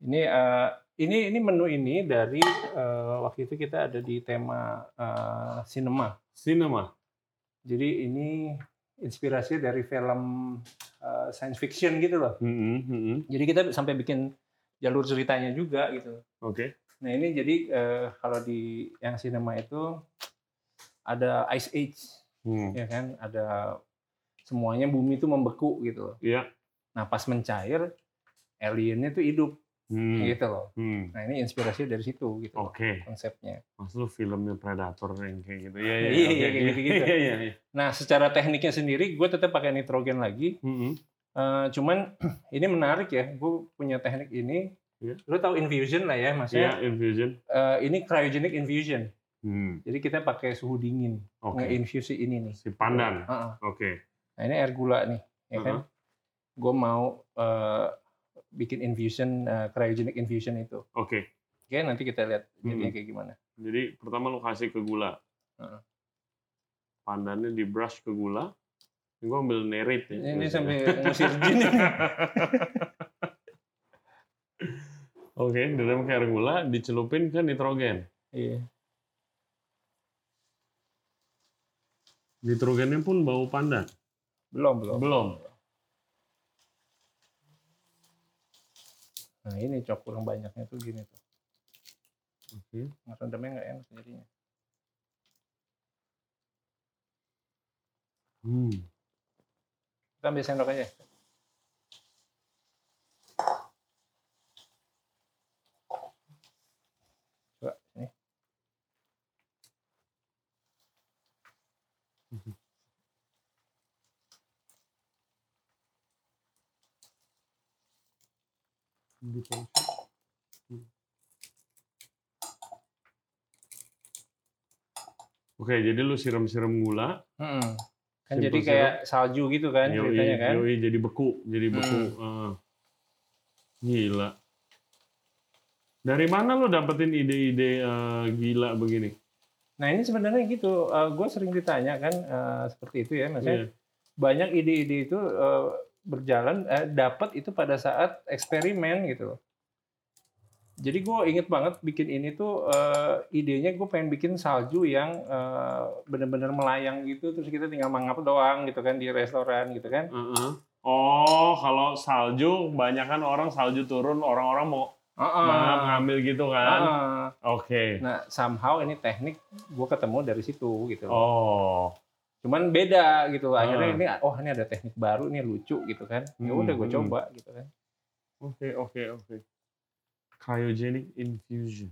Ini eh, ini ini menu ini dari eh, waktu itu kita ada di tema eh, cinema. Cinema. Jadi ini inspirasi dari film eh, science fiction gitu loh. Mm-mm, mm-mm. Jadi kita sampai bikin jalur ceritanya juga gitu. Oke. Nah ini jadi eh, kalau di yang cinema itu ada ice age Hmm. ya kan, ada semuanya bumi itu membeku gitu loh. Iya. Nah pas mencair aliennya tuh hidup Hmm. gitu loh. Hmm. Nah ini inspirasi dari situ gitu Oke. konsepnya. Maksud lu filmnya Predator yang kayak gitu. Iya, Iya, iya. iya, oke, kayak gitu-gitu. Iya, iya. Nah secara tekniknya sendiri gue tetap pakai nitrogen lagi. Mm-mm. Eh, cuman ini menarik ya, gue punya teknik ini. Iya. Lu tahu infusion lah ya, Iya, maksudnya infusion. eh, ini cryogenic infusion. Hmm. Jadi kita pakai suhu dingin Oke. nge-infuse ini nih. Si pandan. Heeh. Oke. Nah ini air gula nih, ya kan? Gue mau eh, bikin infusion, eh, cryogenic infusion itu. Oke. Oke, nanti kita lihat jadinya Hmm. kayak gimana. Jadi pertama lu kasih ke gula. Heeh. Pandannya di brush ke gula. Ini gua ambil nerit ya. Ini sampai ngusir jin ini. Oke, di dalam air gula dicelupin ke nitrogen. Iya. Nitrogennya pun bau pandan. Belum, belum. Belum. Nah ini cok kurang banyaknya tuh gini tuh. Oke. Ngerendamnya nggak enak jadinya. Hmm. Kita ambil sendok aja. Coba, sini. Gitu. Hmm. Oke, jadi lu siram-siram gula, Mm-mm. Kan jadi kayak salju gitu kan yoi, ceritanya kan. yoi, jadi beku, jadi beku. Hmm. Ah. Gila. Dari mana lu dapetin ide-ide eh, gila begini? Nah ini sebenarnya gitu, gue sering ditanya kan eh, seperti itu ya, maksudnya Iya. banyak ide-ide itu eh, berjalan, eh, dapat itu pada saat eksperimen gitu loh. Jadi gue inget banget bikin ini tuh eh, idenya gue pengen bikin salju yang eh, bener-bener melayang gitu, terus kita tinggal mangap doang gitu kan di restoran gitu kan. Heeh. Oh, kalau salju, banyak kan orang salju turun, orang-orang mau Heeh. mangap ngambil gitu kan? Heeh. Oke. Nah somehow ini teknik gue ketemu dari situ gitu. Oh. Cuman beda gitu. Akhirnya Ah. ini oh ini ada teknik baru ini lucu gitu kan. Ya udah gue Hmm, coba gitu kan. Oke, oke, oke. Cryogenic infusion.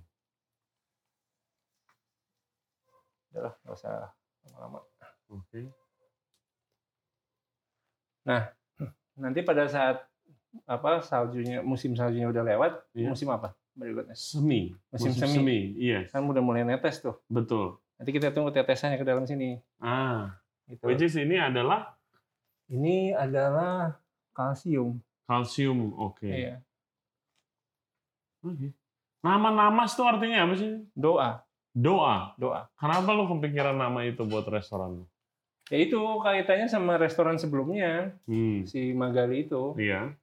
Udah lah, nggak usah lama-lama. Oke. Nanti pada saat apa saljunya musim saljunya udah lewat, Iya. musim apa berikutnya? Semi. Musim semi. Iya, Kan udah mulai netes tuh. betul. Nanti kita tunggu tetesannya ke dalam sini. Ah, Gitu. which is ini adalah Ini adalah kalsium. kalsium. Oke. Iya. Oke. Nama namas tuh artinya apa sih? Doa, Doa. doa. Kenapa lu kepikiran nama itu buat restoran? Ya itu kaitannya sama restoran sebelumnya Hmm. si Magali itu. Iya.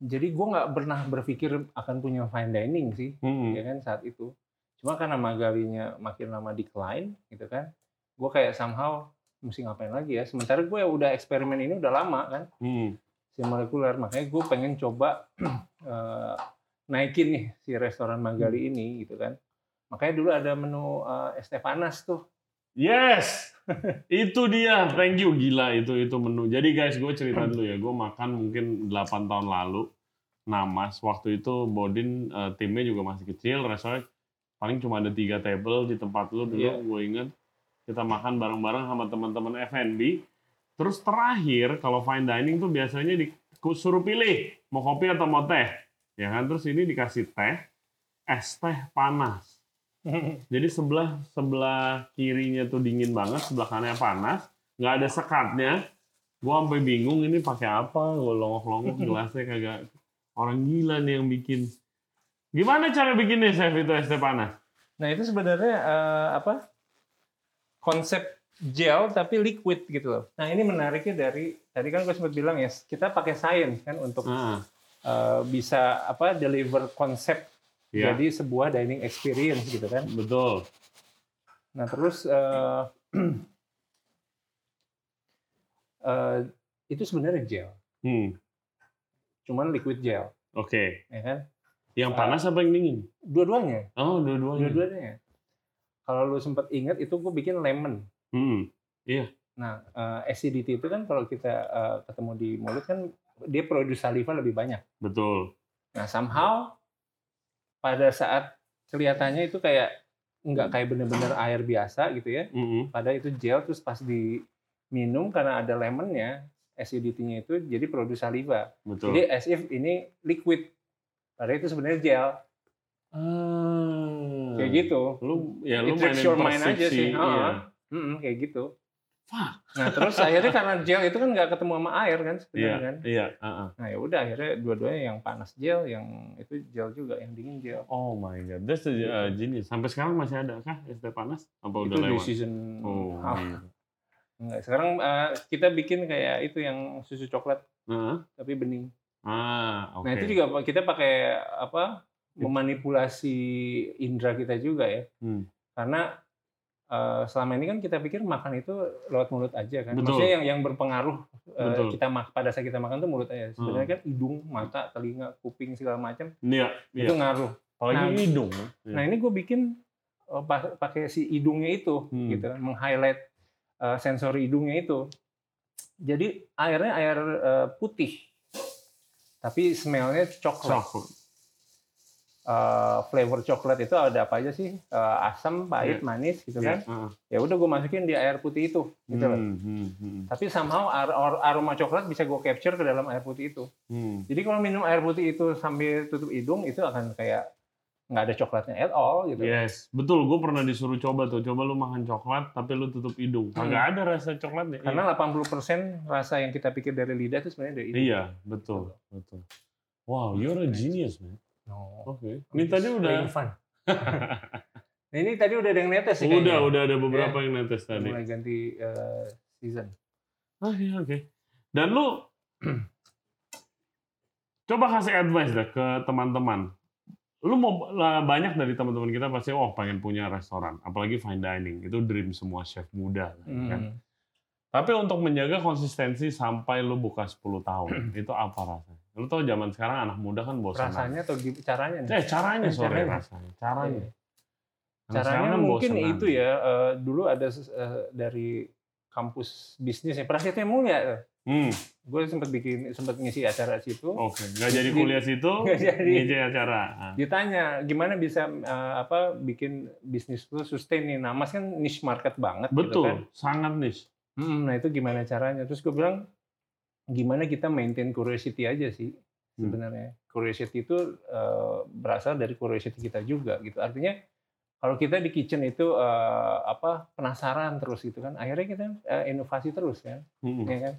Jadi gue nggak pernah berpikir akan punya fine dining sih. Hmm. ya kan saat itu. Cuma karena Magalinya makin lama decline gitu kan, gue kayak somehow mesti ngapain lagi ya. Sementara gue udah eksperimen ini udah lama kan, Hmm. si molekuler. Makanya gue pengen coba eh, naikin nih si restoran Magali ini gitu kan. Makanya dulu ada menu es teh panas tuh. Yes, itu dia. Thank you, gila itu itu menu. Jadi guys, gue cerita dulu ya. Gue makan mungkin 8 tahun lalu. Namas waktu itu Bodin eh, timnya juga masih kecil. Restoran paling cuma ada tiga table di tempat lu dulu. Iya. Gue inget kita makan bareng-bareng sama teman-teman F&B. Terus terakhir kalau fine dining tuh biasanya disuruh pilih mau kopi atau mau teh, ya kan? Terus ini dikasih teh, es teh panas. Jadi sebelah sebelah kirinya tuh dingin banget, sebelah kanannya panas, nggak ada sekatnya. Gua sampai bingung ini pakai apa, gue longok-longok gelasnya kagak. Orang gila nih yang bikin. Gimana cara bikinnya chef itu es teh panas? Nah itu sebenarnya eh, apa konsep gel tapi liquid gitu loh. Nah ini menariknya dari tadi kan gue sempat bilang ya kita pakai sains kan untuk Ah, eh, bisa apa deliver konsep ya, jadi sebuah dining experience gitu kan. betul. Nah terus eh, eh, itu sebenarnya gel, Hmm, cuman liquid gel, oke. ya kan? Yang Ah. panas apa yang dingin? Dua-duanya, Oh, dua-duanya. dua-duanya. Kalau lu sempat ingat itu gue bikin lemon. Hmm, Nah, eh, acidity itu kan kalau kita eh, ketemu di mulut kan dia produce saliva lebih banyak. betul. Nah, somehow pada saat kelihatannya itu kayak nggak kayak bener-bener air biasa gitu ya. Mm-mm, Padahal itu gel terus pas diminum karena ada lemonnya, acidity-nya itu jadi produce saliva. betul. Jadi as if ini liquid. Padahal itu sebenarnya gel. ah, Kayak gitu. Lu ya lu It mainin your mind aja sih. iya. Heeh. Mm-mm, kayak gitu. Fuck. Nah, terus akhirnya karena gel itu kan nggak ketemu sama air kan sebenarnya kan. iya, ah, ah. Nah ya udah akhirnya dua-duanya yang panas gel, yang itu gel juga, yang dingin gel. Oh my god, that's a uh, genius. Sampai sekarang masih ada kah es teh panas? Apa udah itu di lewat? season Oh, half. Enggak, sekarang eh, kita bikin kayak itu yang susu coklat Heeh. tapi bening. Ah, oke. Nah itu juga kita pakai apa memanipulasi indera kita juga ya. Hmm. Karena eh, selama ini kan kita pikir makan itu lewat mulut aja kan. Betul. Maksudnya yang yang berpengaruh Betul. Hmm. kita pada saat kita makan tuh mulut aja. Sebenarnya kan hidung, mata, telinga, kuping segala macam Iya, itu iya. ngaruh. Apalagi Nah, hidung. Iya. Nah ini gue bikin pa- pakai si hidungnya itu, Hmm. gitu kan, meng-highlight eh, sensori hidungnya itu. Jadi airnya air putih, tapi smellnya coklat. Coklat. eh, flavor coklat itu ada apa aja sih? Eh, asam, pahit, Iya. manis gitu Iya, kan. Ya udah gue masukin di air putih itu gitu loh. Hmm, hmm, hmm, Tapi somehow ar- ar- aroma coklat bisa gue capture ke dalam air putih itu. hmm. Jadi kalau minum air putih itu sambil tutup hidung itu akan kayak nggak ada coklatnya at all gitu. Yes, betul. Gue pernah disuruh coba tuh. Coba lu makan coklat, tapi lu tutup hidung. Kagak ada rasa coklatnya. Hmm. Karena 80% rasa yang kita pikir dari lidah itu sebenarnya dari hidung. Iya, betul, betul. Wow, you're a genius, man. No. Oke. Ini tadi udah, fun. Nah, ini tadi udah ada yang netes sih udah, kayaknya. udah ada beberapa yang netes tadi. Mulai ganti eh, season. Ah, iya, oke. Dan lu coba kasih advice deh ke teman-teman. Lu mau lah, banyak dari teman-teman kita pasti oh pengen punya restoran, apalagi fine dining. Itu dream semua chef muda kan. Hmm. Tapi untuk menjaga konsistensi sampai lu buka 10 tahun, itu apa rasanya? Lu tau zaman sekarang anak muda kan bosan. Rasanya atau caranya nih? Eh, caranya Eh, sorry caranya. rasanya. Caranya. Iya. Caranya kan mungkin bosenan. itu ya. eh, dulu ada eh, dari kampus bisnis ya, Prasetya Mulia. Hmm, Gue sempat bikin, sempat ngisi acara situ. oke. Nggak jadi Di- kuliah situ, Nggak jadi. ngisi acara. Ah. Ditanya gimana bisa eh, apa bikin bisnis lu sustain nih. Nah, Mas kan niche market banget. gitu kan. Betul, sangat niche. Mm, nah itu gimana caranya? Terus gue bilang gimana kita maintain curiosity aja sih Hmm. sebenarnya. Curiosity itu eh, berasal dari curiosity kita juga gitu. Artinya kalau kita di kitchen itu eh, apa penasaran terus gitu kan, akhirnya kita eh, inovasi terus kan, Hmm. ya kan.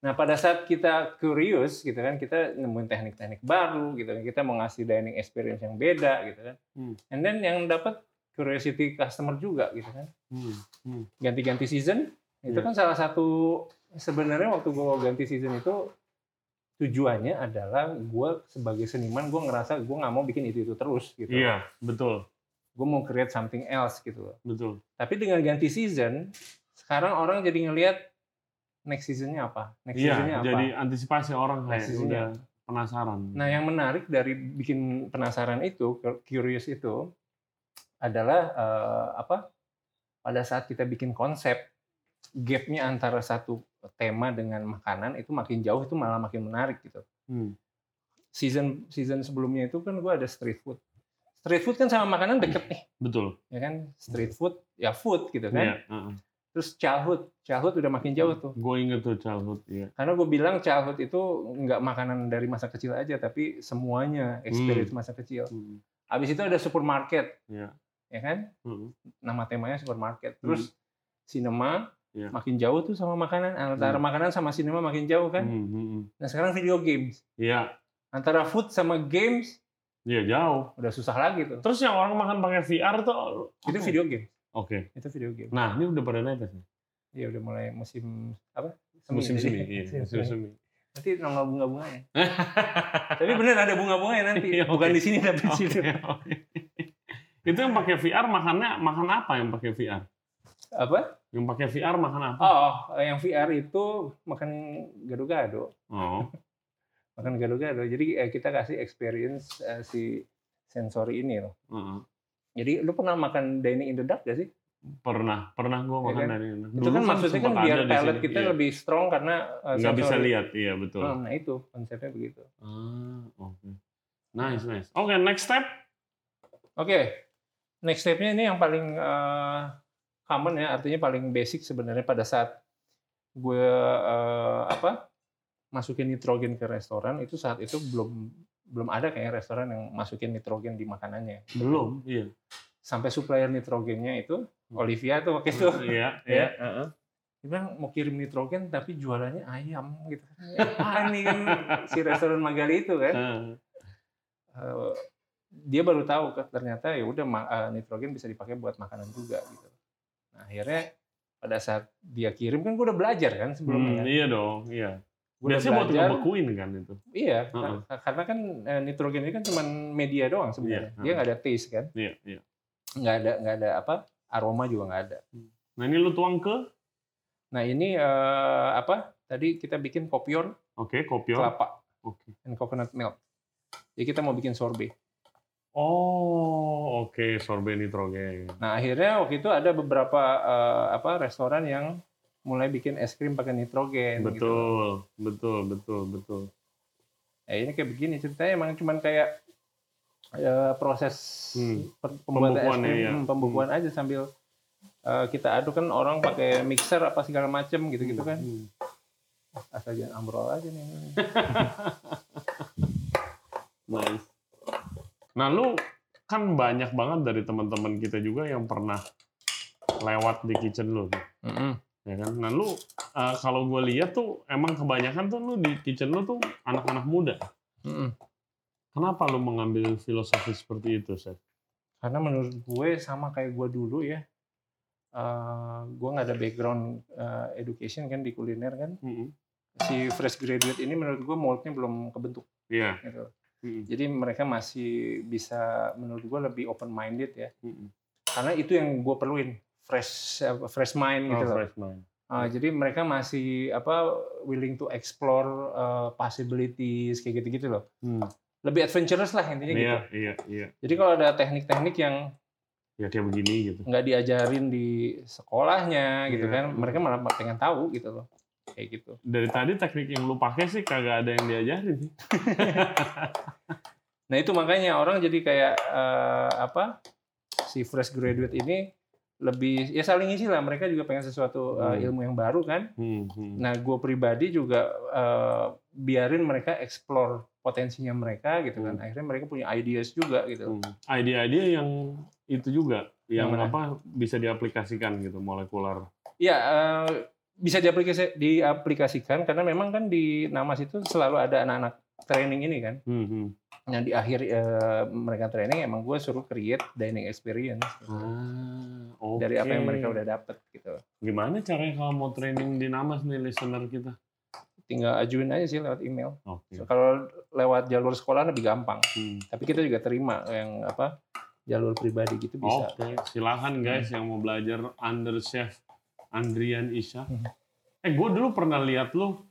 Nah pada saat kita curious gitu kan, kita nemuin teknik-teknik baru gitu kan, kita mau ngasih dining experience yang beda gitu kan. Hmm. And then yang dapat curiosity customer juga gitu kan Hmm. Hmm. ganti-ganti season itu Iya. kan salah satu sebenarnya waktu gue ganti season itu tujuannya adalah gue sebagai seniman gue ngerasa gue nggak mau bikin itu itu terus gitu Iya, betul, gue mau create something else gitu betul. tapi dengan ganti season sekarang orang jadi ngelihat next seasonnya apa next seasonnya Iya, apa jadi antisipasi orang kayak Next seasonnya udah penasaran. Nah, yang menarik dari bikin penasaran itu, curious itu, adalah eh, apa? Pada saat kita bikin konsep, gapnya antara satu tema dengan makanan itu makin jauh, itu malah makin menarik gitu. Hmm. Season season sebelumnya itu kan gue ada street food. Street food kan sama makanan deket nih, Betul. ya kan? Street food, ya food gitu kan. Iya, heeh. Terus childhood, childhood udah makin jauh tuh. Gue inget tuh childhood, iya. Karena gue bilang childhood itu nggak makanan dari masa kecil aja, tapi semuanya experience masa kecil. Hmm. Habis itu ada supermarket, Iya. ya kan? Heeh. Nama temanya supermarket. Terus cinema Iya. makin jauh tuh sama makanan. Antara makanan sama cinema makin jauh kan. Hmm, hmm, hmm. Nah sekarang video games. Iya, Antara food sama games iya jauh. udah susah lagi tuh. Terus yang orang makan pakai VR tuh Itu apa? video game. Oke. Itu video game. Nah, ini udah pada netes nih. Iya udah mulai musim apa? Musim jadi. semi, iya, musim semi. Nanti nongol bunga-bunganya. tapi bener ada bunga-bunganya nanti. Iya, Bukan oke. di sini tapi di Oke, situ. oke. Itu yang pakai VR makannya makan apa yang pakai VR? Apa? Yang pakai VR makan apa? Oh, yang VR itu makan gado-gado. Oh. Makan gado-gado. Jadi eh, kita kasih experience eh, si sensori ini loh. Heeh. Jadi lu pernah makan dining in the dark gak sih? Pernah, pernah gue makan kan? dari itu kan maksudnya kan biar palate kita iya. lebih strong karena eh, nggak bisa lihat, iya betul. Hmm, Nah itu konsepnya begitu. Ah, oke. Nice, nice. Oke, next step. Oke, next stepnya ini yang paling eh, common ya, artinya paling basic sebenarnya pada saat gue eh, apa masukin nitrogen ke restoran itu saat itu belum belum ada kayak restoran yang masukin nitrogen di makanannya. Belum, iya. Sampai supplier nitrogennya itu Hmm. Olivia tuh waktu itu Iya, ya. iya. heeh. Dia bilang mau kirim nitrogen tapi jualannya ayam gitu. Apaan nih kan si restoran Magali itu kan. Ah, Eh, dia baru tahu kan ternyata ya udah eh, nitrogen bisa dipakai buat makanan juga gitu. Nah, akhirnya pada saat dia kirim kan gue udah belajar kan sebelumnya. hmm, kan. iya dong, iya. Biasanya buat ngebekuin kan itu. Iya, Heeh. ka- karena kan eh, nitrogen ini kan cuma media doang sebenarnya. Iya, Dia nggak ada taste kan, Iya, iya. nggak ada nggak ada apa aroma juga nggak ada. Nah, ini lu tuang ke Nah ini eh, apa? Tadi kita bikin kopior Oke, kopior. kelapa Oke. and coconut milk. Jadi kita mau bikin sorbet. Oh, oke, sorbet nitrogen. Nah akhirnya waktu itu ada beberapa eh, apa restoran yang mulai bikin es krim pakai nitrogen. Gitu. Betul, betul, betul, betul. Ya ini kayak begini ceritanya emang cuman kayak ya, proses Hmm. pembuatan es krim, ya. hmm, pembukuan aja sambil eh, kita aduk kan orang pakai mixer apa segala macem gitu-gitu kan. Hmm. Asal jangan ambrol aja nih. Nice. Nah, lu kan banyak banget dari teman-teman kita juga yang pernah lewat di kitchen lu, Mm-mm. Ya kan? Nah, lu uh, kalau gue lihat tuh emang kebanyakan tuh lu di kitchen lu tuh anak-anak muda. Mm-mm. Kenapa lu mengambil filosofi seperti itu, Chef? Karena menurut gue sama kayak gue dulu ya. eh, gue nggak ada background eh, education kan di kuliner kan. Mm-mm. Si fresh graduate ini menurut gue moldnya belum kebentuk Iya. gitu. Jadi mereka masih bisa menurut gue lebih open minded ya. Mm-mm. Karena itu yang gue perluin fresh fresh mind gitu Oh, loh. fresh mind. Ah, jadi mereka masih apa willing to explore uh, possibilities kayak gitu-gitu loh. Hmm. Lebih adventurous lah intinya gitu. Iya, iya, iya. Jadi kalau ada teknik-teknik yang Ya kayak begini gitu. nggak diajarin di sekolahnya gitu Iya. kan, mereka malah pengen tahu gitu loh. Kayak gitu. Dari tadi teknik yang lu pakai sih kagak ada yang diajarin sih. Nah itu makanya orang jadi kayak eh, apa si fresh graduate ini lebih ya saling isi lah. Mereka juga pengen sesuatu eh, Hmm. ilmu yang baru kan. Hmm, hmm. Nah gue pribadi juga eh, biarin mereka explore potensinya mereka gitu kan. Hmm. Akhirnya mereka punya ideas juga gitu. Hmm. Ide-ide yang itu juga yang Yang mana? apa bisa diaplikasikan gitu molekular. Iya eh, bisa diaplikasi, diaplikasikan karena memang kan di Namas itu selalu ada anak-anak training ini kan. Hmm, hmm. Nah di akhir eh, mereka training emang gue suruh create dining experience gitu. Ah, dari apa yang mereka udah dapet gitu. Gimana caranya kalau mau training di Namas nih listener kita? Tinggal ajuin aja sih lewat email. Oke. So, kalau lewat jalur sekolah lebih gampang. Hmm. Tapi kita juga terima yang apa jalur pribadi gitu bisa. Oke, silakan guys yang mau belajar under chef Andrian Isya. Hmm. Eh, gue dulu pernah lihat lu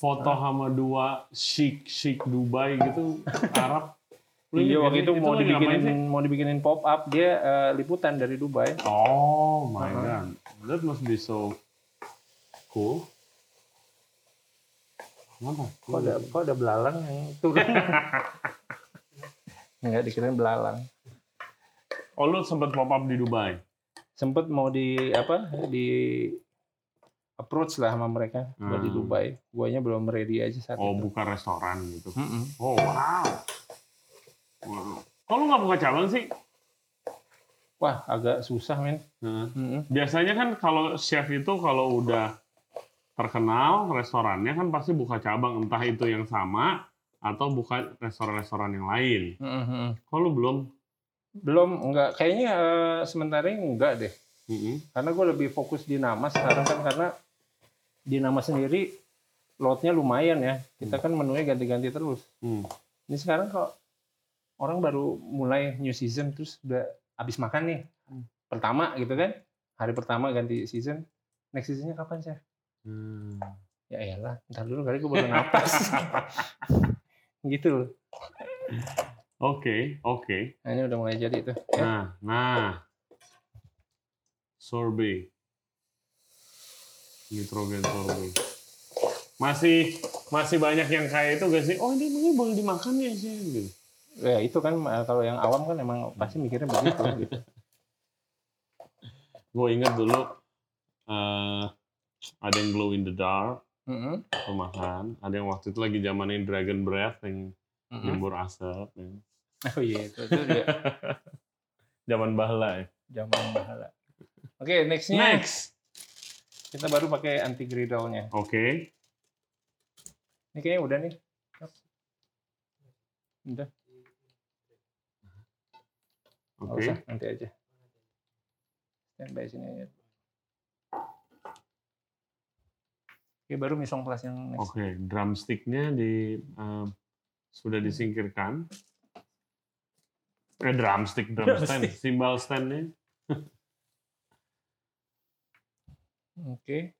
foto sama dua chic chic Dubai gitu Arab. Lu Iya waktu itu sih? mau dibikinin mau dibikinin pop up dia eh, liputan dari Dubai. Oh my Uh-huh. god, that must be so cool. Kenapa? Kok ada kok ada belalang yang turun? Enggak dikirain belalang. Oh lu sempat pop up di Dubai? Sempet mau di apa di approach lah sama mereka buat di Hmm. Dubai. Guanya belum ready aja saat Oh itu. buka restoran gitu. Mm-mm. Oh wow. Wow. Kok lu nggak buka cabang sih? Wah agak susah men. Nah, Mm-mm. Biasanya kan kalau chef itu kalau udah terkenal restorannya kan pasti buka cabang entah itu yang sama atau buka restoran-restoran yang lain. Mm-mm. Kok lu belum? Belum enggak kayaknya eh, sementara ini enggak deh. Mm-mm. Karena gue lebih fokus di nama sekarang kan karena di nama sendiri loadnya lumayan ya. Kita kan menunya ganti-ganti terus. Hmm. Ini sekarang kok orang baru mulai new season terus udah habis makan nih. Hmm. Pertama gitu kan. Hari pertama ganti season. Next seasonnya kapan sih? Hmm. Ya iyalah, ntar dulu kali gue baru napas. gitu loh. Oke, oke. Nah, ini udah mulai jadi tuh. Ya. Nah, nah. Sorbet. Nitrogen sorbet. Masih masih banyak yang kayak itu gak sih? Oh ini ini boleh dimakan ya sih gitu. Ya itu kan kalau yang awam kan emang pasti mikirnya begitu gitu. Gue inget dulu eh ada yang glow in the dark pemakan. Ada yang waktu itu lagi zamanin dragon breath yang nyembur asap. ya. Oh iya itu, itu dia Zaman bahla ya. zaman bahala. Oke, nextnya Next. Kita baru pakai anti griddle-nya. Oke. Ini kayaknya udah nih. Udah, Oke. usah nanti aja. Standby sini aja. Oke, baru misong plus yang next. Oke, drumsticknya di eh, sudah disingkirkan. Eh, drumstick, drum stand, Drumstick. cymbal standnya. Oke.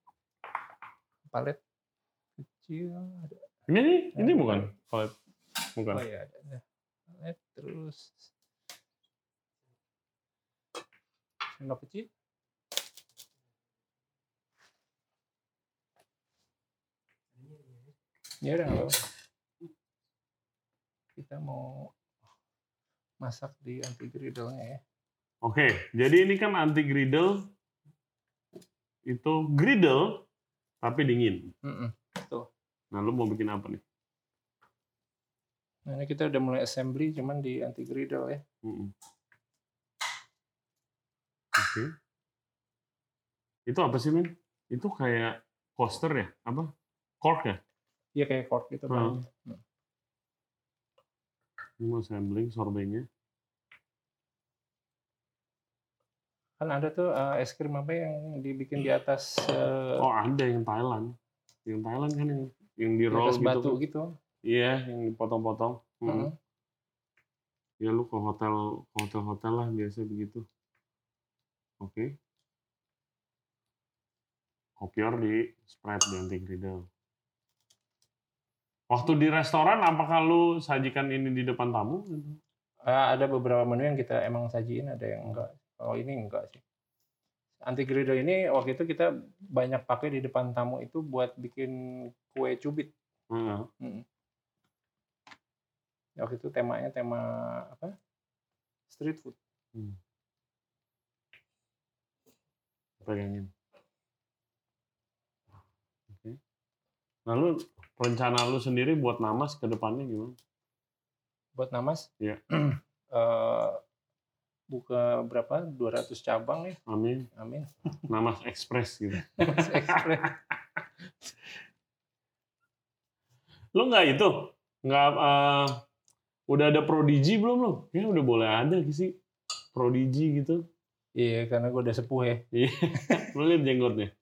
Palet kecil ada. Ini ini Eh, bukan palet, bukan. Oh iya ada. ada. Palet terus sendok kecil. Ya udah. Kita mau masak di anti griddle-nya ya. Oke, jadi ini kan anti griddle itu griddle tapi dingin. Mm-mm. Nah, lu mau bikin apa nih? Nah, ini kita udah mulai assembly cuman di anti griddle ya. Mm-mm. Oke. Itu apa sih, men? Itu kayak coaster ya? Apa? Cork ya? Iya kayak cork gitu Hmm. Ini mau sampling sorbetnya. Kan ada tuh eh, es krim apa yang dibikin di atas eh, Oh, ada yang Thailand. Yang Thailand kan yang yang di roll gitu. batu kan? gitu. Iya, yang dipotong-potong. Mm. Heeh. Ya lu ke hotel hotel-hotel lah biasa begitu. Oke. Kopior di spread di anti griddle. Waktu di restoran, apakah lu sajikan ini di depan tamu? Eh, ada beberapa menu yang kita emang sajiin, ada yang enggak. Kalau ini enggak sih. Anti griddle ini waktu itu kita banyak pakai di depan tamu itu buat bikin kue cubit. Heeh. Mm. Waktu itu temanya tema apa? Street food. Pegangin. Oke. Lalu rencana lu sendiri buat namas ke depannya gimana? Buat Namas? Iya. Eh, buka berapa? 200 cabang ya. Amin. Amin. Namas Express gitu. Express. Lu nggak itu? Nggak eh, udah ada prodigi belum lu? Ya udah boleh ada sih prodigi gitu. Iya, karena gue udah sepuh ya. Lu lihat jenggotnya.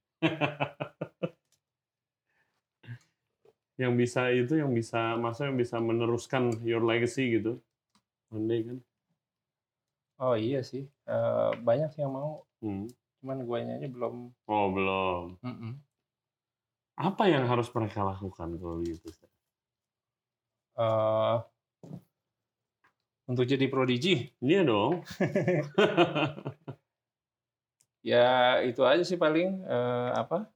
yang bisa itu yang bisa masa yang bisa meneruskan your legacy gitu. Day kan. Oh iya sih. Eh, banyak sih yang mau. Hmm. Cuman guanya aja belum. Oh belum. Mm-mm. Apa yang harus mereka lakukan kalau gitu? Eh, untuk jadi prodigi, Iya dong. ya itu aja sih paling eh, apa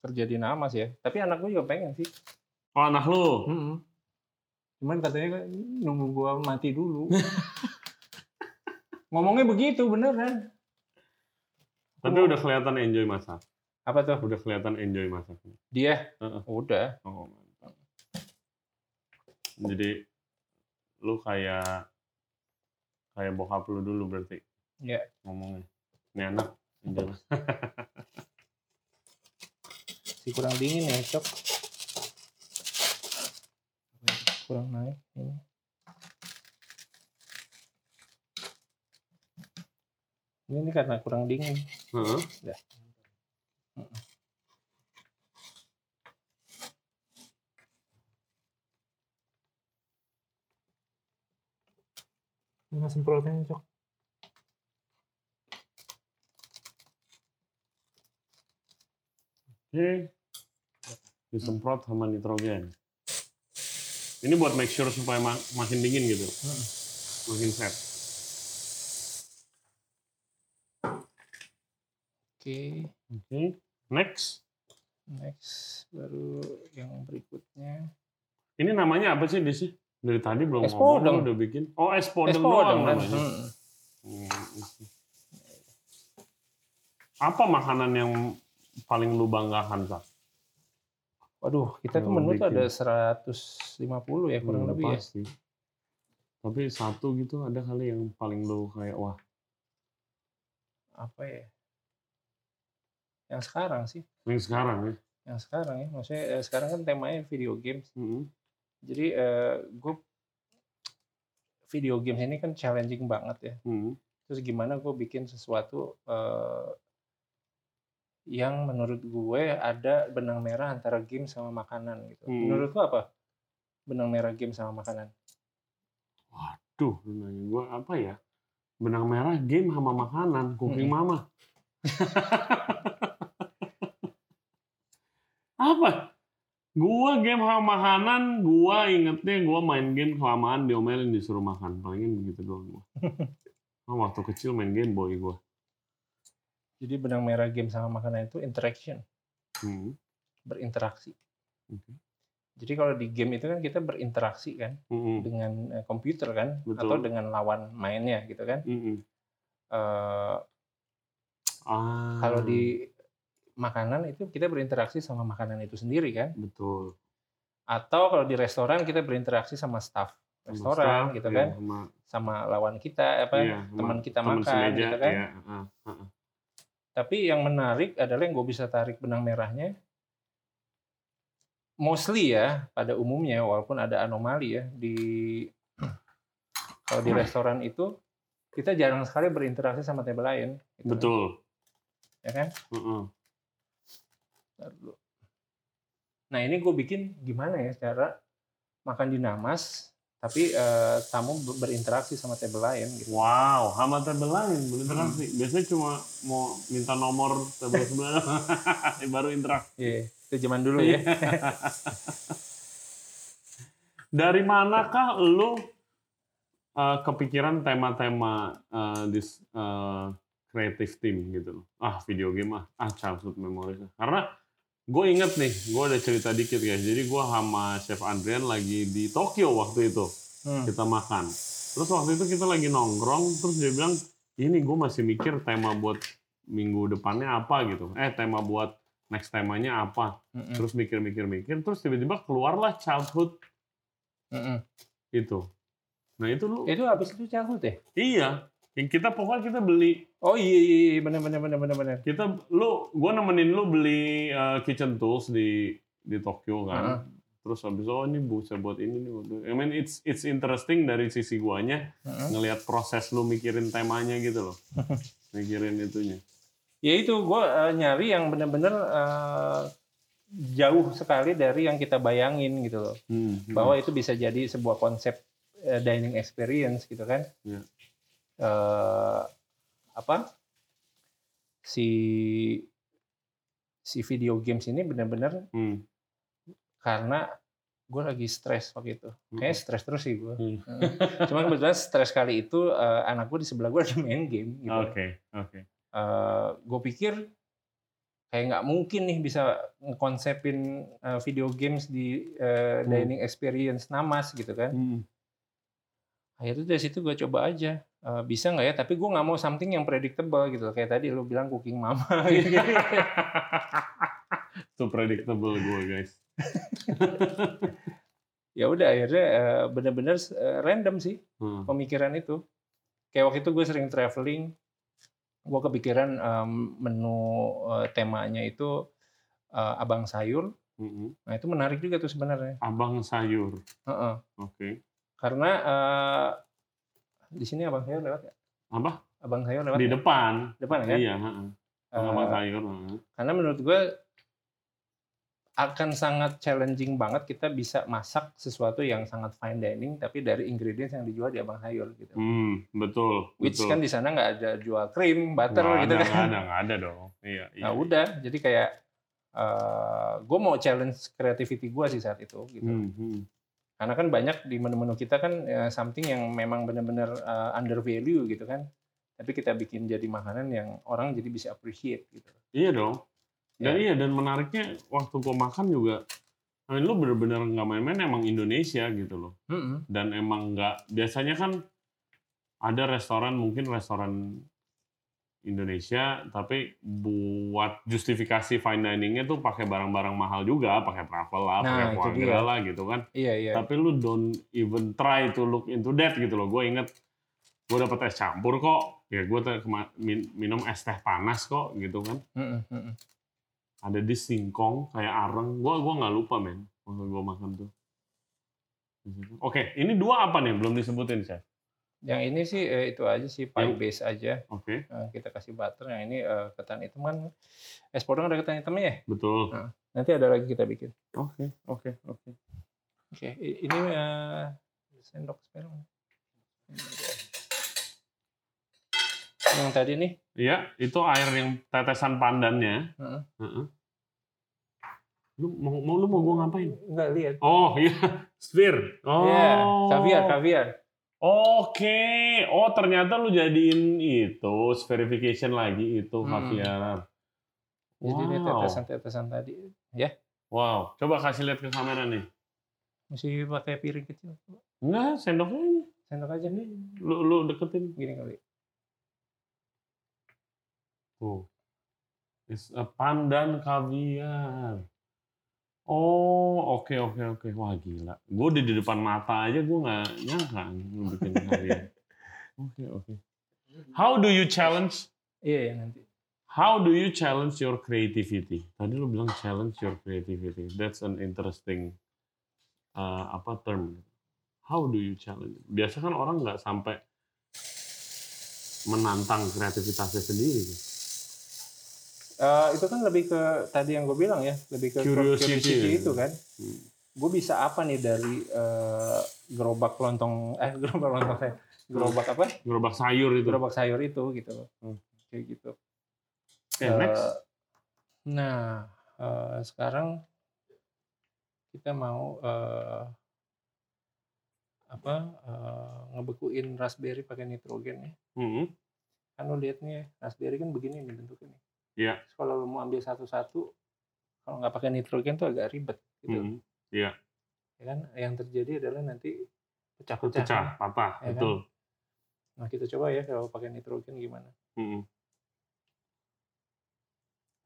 kerja di Namas ya. Tapi anak gue juga pengen sih. Oh anak lu. Mm-mm. Cuman katanya kan nunggu gua mati dulu. Ngomongnya begitu beneran. Tapi udah kelihatan enjoy masak. Apa tuh? Udah kelihatan enjoy masak. Dia? Heeh. Udah. Oh, mantap. Jadi lu kayak kayak bokap lu dulu berarti Iya. ngomongnya. Ini anak enjoy. Si kurang dingin ya, Cok. Kurang naik ini. Ini, karena kurang dingin. Heeh. Ya. Ini semprotnya, Cok. Oke. Disemprot sama nitrogen. Ini buat make sure supaya ma- makin dingin gitu. Hmm. Makin set. Oke. Oke. Next. Next, baru yang berikutnya. Ini namanya apa sih di sih? Dari tadi belum Es ngomong, podeng. udah bikin. Oh, es podeng, Es podeng doang namanya. Hmm. Hmm. Apa makanan yang paling lu banggakan, Kak? Waduh, kita tuh menu tuh ada 150 ya kurang Hmm, lebih ya. pasti. Tapi satu gitu ada kali yang paling lu kayak wah, Apa ya? Yang sekarang sih. yang sekarang ya. Yang sekarang ya. Maksudnya eh, sekarang kan temanya video games. Hmm. Jadi eh, gue video games ini kan challenging banget ya. Hmm. Terus gimana gue bikin sesuatu eh, yang menurut gue ada benang merah antara game sama makanan gitu. Hmm. Menurut lo apa? Benang merah game sama makanan. Waduh, lu nanya gua apa ya? Benang merah game sama makanan, cooking Mm-mm. mama. apa? Gua game sama makanan, gua ingetnya gua main game kelamaan diomelin disuruh makan. Palingin begitu doang gua. Oh, waktu kecil main game boy gua. Jadi benang merah game sama makanan itu interaction, Hmm. berinteraksi. Oke. Jadi kalau di game itu kan kita berinteraksi kan Mm-mm. dengan eh, komputer kan Betul. atau dengan lawan mainnya gitu kan. Mm-mm. Eh, Ah, Kalau di makanan itu kita berinteraksi sama makanan itu sendiri kan. betul Atau kalau di restoran kita berinteraksi sama staff Sama restoran staff, gitu iya, kan, sama, sama lawan kita apa sama teman kita teman makan semeja, gitu kan. iya, ah, ah, ah. Tapi yang menarik adalah yang gue bisa tarik benang merahnya, mostly ya pada umumnya walaupun ada anomali ya di kalau di restoran itu kita jarang sekali berinteraksi sama table lain. gitu betul Ya kan? Bentar dulu. Nah ini gue bikin gimana ya cara makan di namas tapi eh, tamu ber- berinteraksi sama table lain gitu. Wow, sama table lain berinteraksi. Hmm. Biasanya cuma mau minta nomor table sebelah baru interaksi. Iya, itu zaman dulu ya. Dari manakah lu uh, kepikiran tema-tema uh, this uh, creative team gitu loh? Ah, video game ah, ah childhood memories. Karena gue inget nih, gue ada cerita dikit guys. Jadi gue sama Chef Adrian lagi di Tokyo waktu itu. Hmm. kita makan. Terus waktu itu kita lagi nongkrong, terus dia bilang, ini gue masih mikir tema buat minggu depannya apa gitu. Eh, tema buat next temanya apa. Mm-mm. Terus mikir-mikir-mikir, terus tiba-tiba keluarlah childhood Mm-mm. itu. Nah itu lu, Itu habis itu childhood ya? iya. Yang kita pokoknya kita beli, Oh iya iya iya benar benar benar benar benar. kita, lu, gue nemenin lu beli uh, kitchen tools di di Tokyo kan. Heeh. Terus habis oh ini bisa buat ini nih. I mean it's it's interesting dari sisi guanya. Heeh. ngelihat proses lu mikirin temanya gitu loh. mikirin itunya. Ya itu gue nyari yang benar-benar eh, jauh sekali dari yang kita bayangin gitu loh. Hmm, Bahwa itu bisa jadi sebuah konsep eh, dining experience gitu kan. Iya. Eh, apa? Si si video games ini benar-benar Hmm. karena gue lagi stres waktu itu. Kayaknya stres terus sih gue. Hmm. Cuma kebetulan stres kali itu eh, anak gue di sebelah gue lagi main game. Gitu. Oke, oke. gue pikir kayak nggak mungkin nih bisa ngekonsepin eh, video games di eh, Hmm. dining experience namas gitu kan. Hmm. Akhirnya dari situ gue coba aja Eh, bisa nggak ya? Tapi gue nggak mau something yang predictable gitu. Kayak tadi lu bilang cooking mama. gitu. Itu predictable gue guys. ya udah akhirnya eh, bener-bener eh, random sih Hmm. pemikiran itu. Kayak waktu itu gue sering traveling, gue kepikiran menu temanya itu abang sayur. Nah itu menarik juga tuh sebenarnya. Abang sayur. Heeh. Oke. Karena eh, di sini abang sayur lewat ya? Apa? Abang sayur lewat Di ya? depan. depan kan? Iya, heeh. Eh, Abang sayur. karena menurut gue akan sangat challenging banget kita bisa masak sesuatu yang sangat fine dining tapi dari ingredients yang dijual di abang sayur gitu. Hmm, betul. Which betul. kan di sana nggak ada jual krim, butter Nggak gitu ada, kan. nggak ada, nggak ada dong. Iya, iya. Nah udah, jadi kayak gue mau challenge creativity gue sih saat itu gitu. Hmm, hmm. Karena kan banyak di menu-menu kita kan eh, something yang memang benar-benar eh, under value gitu kan. Tapi kita bikin jadi makanan yang orang jadi bisa appreciate gitu. Iya dong. Dan Ya. iya dan menariknya waktu gua makan juga, I mean, lu bener-bener nggak main-main emang Indonesia gitu loh. Mm-mm. Dan emang nggak biasanya kan ada restoran mungkin restoran Indonesia tapi buat justifikasi fine diningnya tuh pakai barang-barang mahal juga, pakai travel lah, Nah, pakai gras lah gitu kan. Iya iya. Tapi lu don't even try to look into that gitu loh. Gue inget gue dapet es campur kok. Ya gue minum es teh panas kok gitu kan. Mm-mm, mm-mm. ada di singkong kayak areng gua gua nggak lupa men waktu gua makan tuh oke ini dua apa nih belum disebutin chef Yang ini sih eh, itu aja sih pie base aja. oke Eh, kita kasih butter. Yang ini eh, ketan hitam kan. Es podong ada ketan hitamnya ya. betul Nanti ada lagi kita bikin. oke oke oke Oke, ini eh, sendok spare. Yang tadi nih. iya itu air yang tetesan pandannya Heeh. Heeh. lu mau, mau lu mau gua ngapain Enggak lihat. oh iya sphere oh Iya, kaviar, kaviar. Oke, oh ternyata lu jadiin itu verification lagi itu Hmm. kaviar. Jadi ini Wow. tetesan-tetesan tadi. Ya. Wow, coba kasih lihat ke kamera nih. Masih pakai piring kecil. Enggak, sendok aja. Sendok aja nih. Lu, lu deketin. Gini kali. Tuh. It's a pandan kaviar. Oh, oke oke oke. Wah gila. Gue di di depan mata aja gue nggak nyangka lu bikin kaviar. Oke oke. How do you challenge? Iya ya nanti. How do you challenge your creativity? Tadi lu bilang challenge your creativity. That's an interesting uh, apa term. How do you challenge? Biasa kan orang nggak sampai menantang kreativitasnya sendiri. Eh, itu kan lebih ke tadi yang gue bilang ya, lebih ke Curiosity. curiosity itu kan. Hmm. Gue bisa apa nih dari eh, gerobak lontong, eh gerobak lontong saya, gerobak apa? Gerobak sayur itu. Gerobak sayur itu gitu loh. Hmm. Kayak gitu. Oke, Eh, next. Nah, eh, sekarang kita mau eh, apa eh, ngebekuin raspberry pakai nitrogen ya. Hmm. Kan lo lihat nih, raspberry kan begini nih bentuknya. nih. Iya. Terus Kalau lo mau ambil satu-satu, kalau nggak pakai nitrogen tuh agak ribet gitu. Hmm. Ya kan? Yang terjadi adalah nanti pecah-pecah. Pecah, patah, Ya kan? betul. Nah kita coba ya kalau pakai nitrogen gimana. Hmm.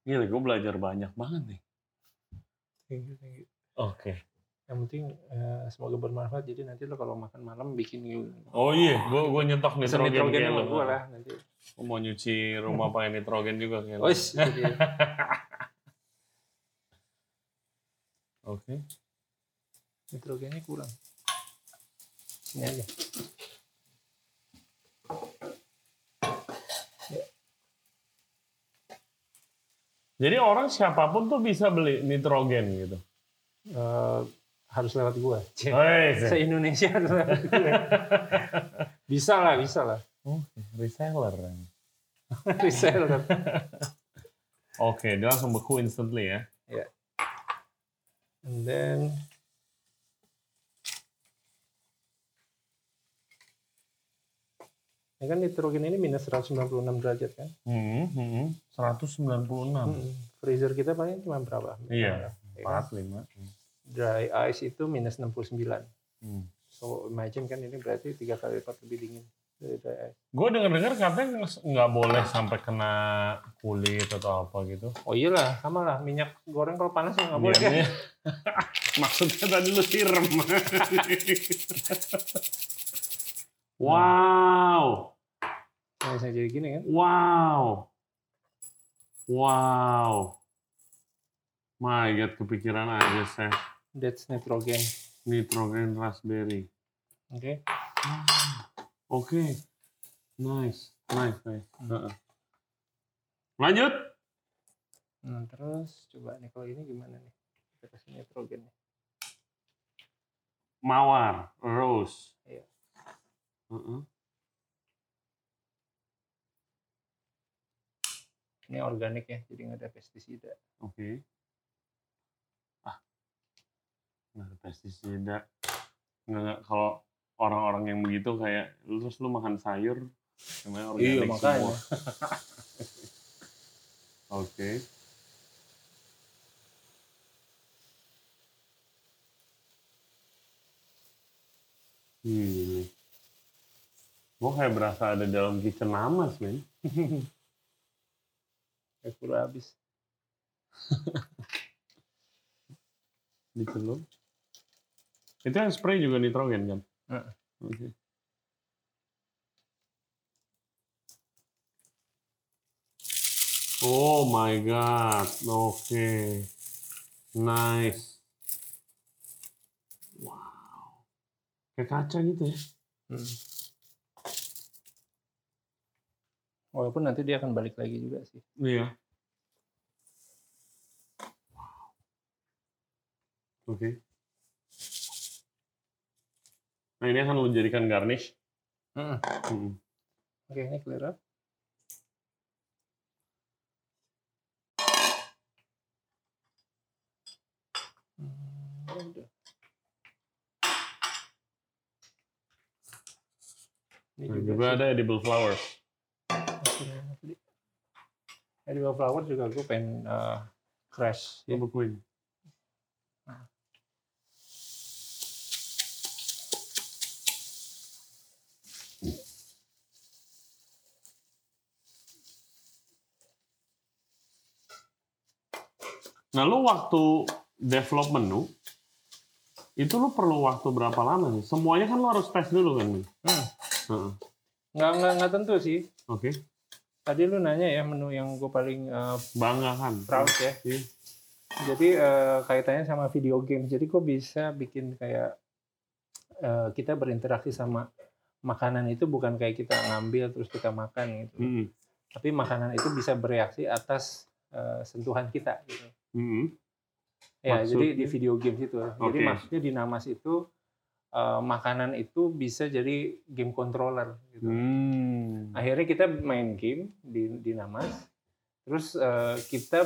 Gila, gue belajar banyak banget nih. Thank you, thank you. Oke. Yang penting eh, semoga bermanfaat. Jadi nanti lo kalau makan malam bikin Oh iya, gue gue nyetok Pesen nitrogen, nitrogen sama gue lah nanti. Mau nyuci rumah pakai nitrogen juga kayak lo. Oh, dia. Oke. nitrogennya kurang. Sini aja. Jadi orang siapa pun tuh bisa beli nitrogen gitu. Eh, harus lewat gua. Hei, Se Indonesia harus lewat gua. bisa lah, bisa lah. Reseller. Reseller. Oke, dia langsung beku instantly ya. And then Ya kan nitrogen ini minus 196 derajat kan? Hmm, hmm, 196. Hmm. Freezer kita paling cuma berapa? Iya, Ya kan? 4, 5. Dry ice itu minus 69. Hmm. So imagine kan ini berarti tiga kali lipat lebih dingin. Gue denger-dengar katanya nggak boleh sampai kena kulit atau apa gitu. Oh iyalah, sama lah. Minyak goreng kalau panas ya nggak boleh kan? Iya, Maksudnya tadi lu siram. wow. Nah, bisa jadi gini kan? Wow. Wow. My God, kepikiran aja saya. That's nitrogen. Nitrogen raspberry. Oke. Oke. Nice. Nice, nice. Heeh. Lanjut. Nah, terus coba nih kalau ini gimana nih? Kita kasih nitrogen nih. Mawar. Rose. Iya. Heeh. Ini organik ya, jadi nggak ada pestisida. Oke. Ah. Nggak ada pestisida. Nggak, nggak. Kalau orang-orang yang begitu kayak, terus lu makan sayur, namanya organik Iya, makanya. semua. Oke. Hmm. Gue kayak berasa ada dalam kitchen mamas, men. Kayak pura habis. Dicelup. Itu yang spray juga nitrogen kan? Oke. Oh my god. Oke. Nice. Wow. Kayak kaca gitu ya. Hmm. Walaupun nanti dia akan balik lagi juga sih. Iya. Oke. Nah ini akan lo jadikan garnish. Mm-mm. Hmm. Oke, ini clear. Hmm. Ini Nah, juga juga ada edible flowers. Edible flower juga gue pengen uh, crash. Ya. bekuin. Nah, lu waktu develop menu, itu lu perlu waktu berapa lama sih? Semuanya kan lu harus tes dulu kan? Hmm. Nggak, nggak, nggak tentu sih. Oke, Tadi lu nanya ya menu yang gue paling eh, bangga kan? proud ya. Iya. Jadi eh, kaitannya sama video game. Jadi kok bisa bikin kayak eh, kita berinteraksi sama makanan itu bukan kayak kita ngambil terus kita makan gitu. Mm-mm. Tapi makanan itu bisa bereaksi atas eh, sentuhan kita gitu. Mm-mm. Ya, jadi di Maksudnya? video games itu. Jadi Oke. maksudnya di Namas itu eh, makanan itu bisa jadi game controller gitu. Hmm. Akhirnya kita main game di di Namas. Terus eh, kita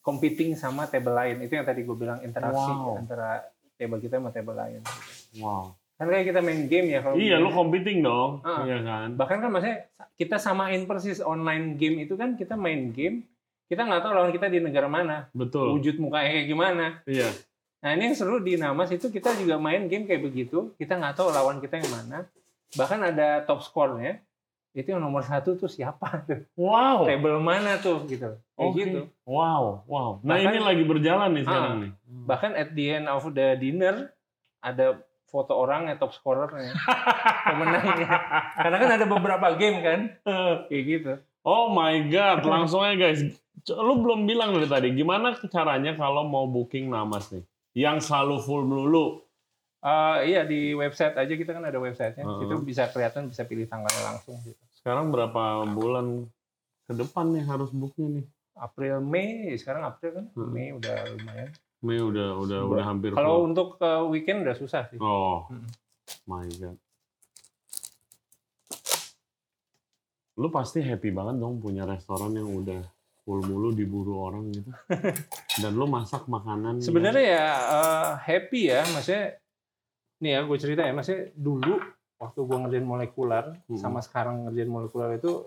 competing sama table lain. Itu yang tadi gue bilang interaksi Wow. antara table kita sama table lain. Wow. Kan kayak kita main game ya kalau Iya, game. lu competing dong. Ah. Iya kan? bahkan kan maksudnya kita samain persis online game itu kan kita main game kita nggak tahu lawan kita di negara mana Betul. wujud mukanya kayak gimana Iya. Nah ini yang seru di Namas itu kita juga main game kayak begitu. Kita nggak tahu lawan kita yang mana. Bahkan ada top score-nya. Itu yang nomor satu tuh siapa tuh? Wow. Table mana tuh gitu. Kayak Oke. gitu. Wow, wow. Nah, Bahkan- ini lagi berjalan nih sekarang Ah. nih. Bahkan at the end of the dinner ada foto orangnya top scorernya. Pemenangnya. Karena kan ada beberapa game kan. Kayak gitu. Oh my god, langsung aja guys. Lu belum bilang dari tadi, gimana caranya kalau mau booking namas nih? Yang selalu full dulu. Eh, iya di website aja kita kan ada websitenya. Heeh. Itu bisa kelihatan bisa pilih tanggalnya langsung. Gitu. Sekarang berapa bulan ke depan nih harus booknya nih? April Mei sekarang April kan. Mei udah lumayan. Mei udah udah udah hampir Kalau untuk eh, weekend udah susah sih. Oh, Mm. my god. Lu pasti happy banget dong punya restoran yang udah full mulu diburu orang gitu. Dan lu masak makanan. yang- Sebenarnya ya eh, happy ya, maksudnya nih ya gue cerita ya, maksudnya dulu waktu gue ngerjain molekular Hmm. sama sekarang ngerjain molekular itu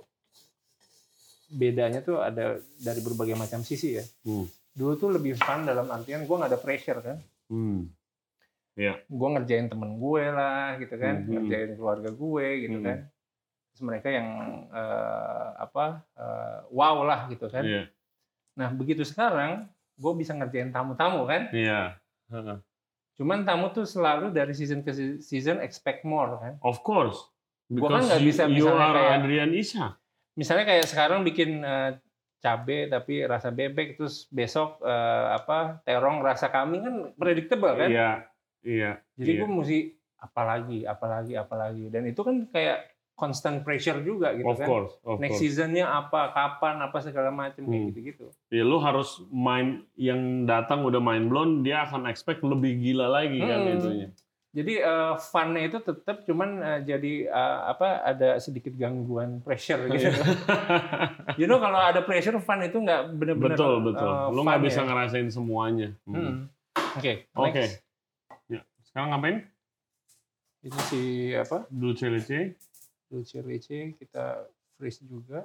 bedanya tuh ada dari berbagai macam sisi ya. Hmm. Dulu tuh lebih fun dalam artian gue nggak ada pressure kan. Hmm. Gue ngerjain temen gue lah gitu kan, Mhm. ngerjain keluarga gue gitu Mhm. kan. Mereka yang eh, apa eh, wow lah gitu kan. Iya. Nah begitu sekarang gue bisa ngerjain tamu-tamu kan. Iya. Cuman tamu tuh selalu dari season ke season expect more kan. Of course. Gua kan nggak bisa you misalnya are kayak- Adrian Isha. Misalnya kayak sekarang bikin eh, cabe tapi rasa bebek terus besok eh, apa terong rasa kambing kan predictable kan. Iya. Iya. Jadi iya. gue mesti apalagi apalagi apalagi dan itu kan kayak constant pressure juga gitu Of kan. course. Of Next course. seasonnya apa, kapan, apa segala macam kayak Hmm. gitu-gitu. Ya, lu harus main yang datang udah main blown, dia akan expect lebih gila lagi kan Hmm. itunya. Jadi eh, fun-nya itu tetap cuman eh, jadi eh, apa ada sedikit gangguan pressure gitu. you know kalau ada pressure fun itu nggak benar-benar betul betul. eh, lu nggak bisa ya. ngerasain semuanya. Hmm. Hmm. Oke. Oke. next. Ya. Sekarang ngapain? Ini si apa? Dulce Lece. Dulce Lece kita freeze juga.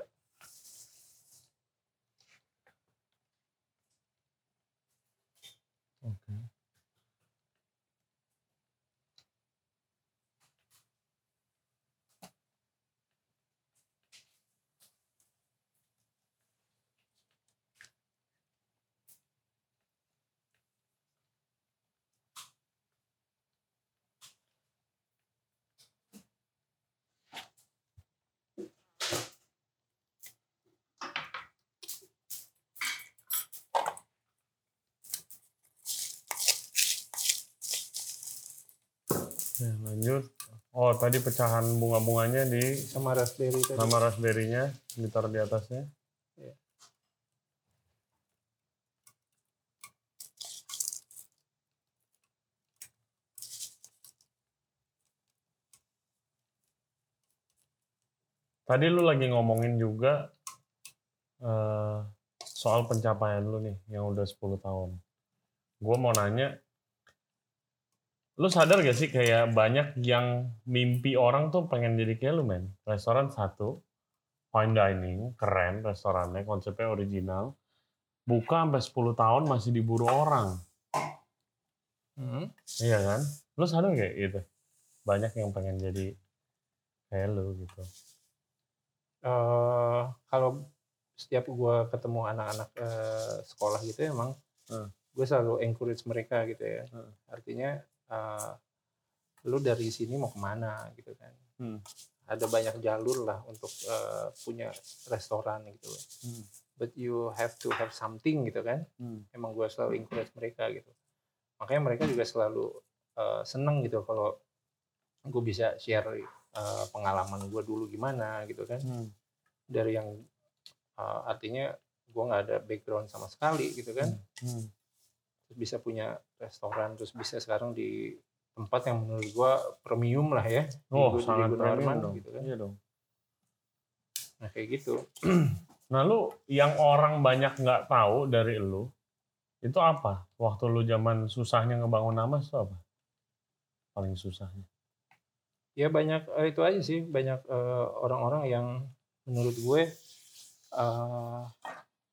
Oke. Ya, lanjut. Oh, tadi pecahan bunga-bunganya di sama raspberry tadi. sama raspberry-nya ditaruh di atasnya. Iya. Tadi lu lagi ngomongin juga eh, soal pencapaian lu nih yang udah 10 tahun. Gue mau nanya, lu sadar gak sih kayak banyak yang mimpi orang tuh pengen jadi kayak lu men? Restoran satu, fine dining, keren restorannya, konsepnya original. Buka sampai 10 tahun masih diburu orang. Hmm. Iya kan? Lu sadar gak gitu? Banyak yang pengen jadi kayak lu gitu. Eh, kalau setiap gua ketemu anak-anak eh, sekolah gitu emang Hmm. gue selalu encourage mereka gitu ya Hmm. artinya uh, lu dari sini mau ke mana gitu kan Hmm. ada banyak jalur lah untuk uh, punya restoran gitu Hmm. but you have to have something gitu kan Hmm. emang gue selalu encourage mereka gitu makanya mereka juga selalu uh, seneng gitu kalau gue bisa share uh, pengalaman gue dulu gimana gitu kan Hmm. dari yang uh, artinya gue nggak ada background sama sekali gitu kan Hmm. terus bisa punya restoran terus bisa sekarang di tempat yang menurut gue premium lah ya di Oh, di sangat Gunawarman premium dong. gitu kan Iya dong. nah kayak gitu Nah lu yang orang banyak nggak tahu dari lu itu apa? Waktu lu zaman susahnya ngebangun nama itu apa? Paling susahnya. ya banyak eh, itu aja sih banyak eh, orang-orang yang menurut gue eh,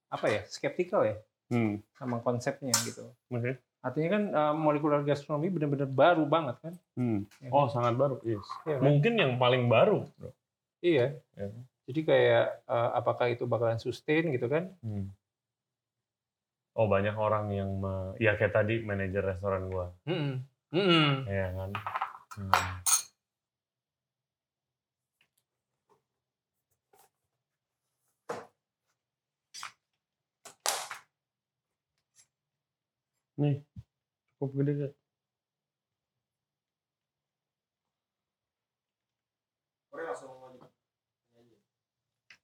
apa ya skeptikal ya Hmm. sama konsepnya gitu Oke. Artinya kan eh, molekular gastronomi benar-benar baru banget kan Hmm. ya kan? Oh sangat baru. Yes. Iya kan? Mungkin yang paling baru. bro. iya Ya. jadi kayak eh, apakah itu bakalan sustain gitu kan Hmm. Oh banyak orang yang me- ya kayak tadi manajer restoran gua, Mm-mm. Mm-mm. ya kan. Hmm. Nih, cukup gede gak?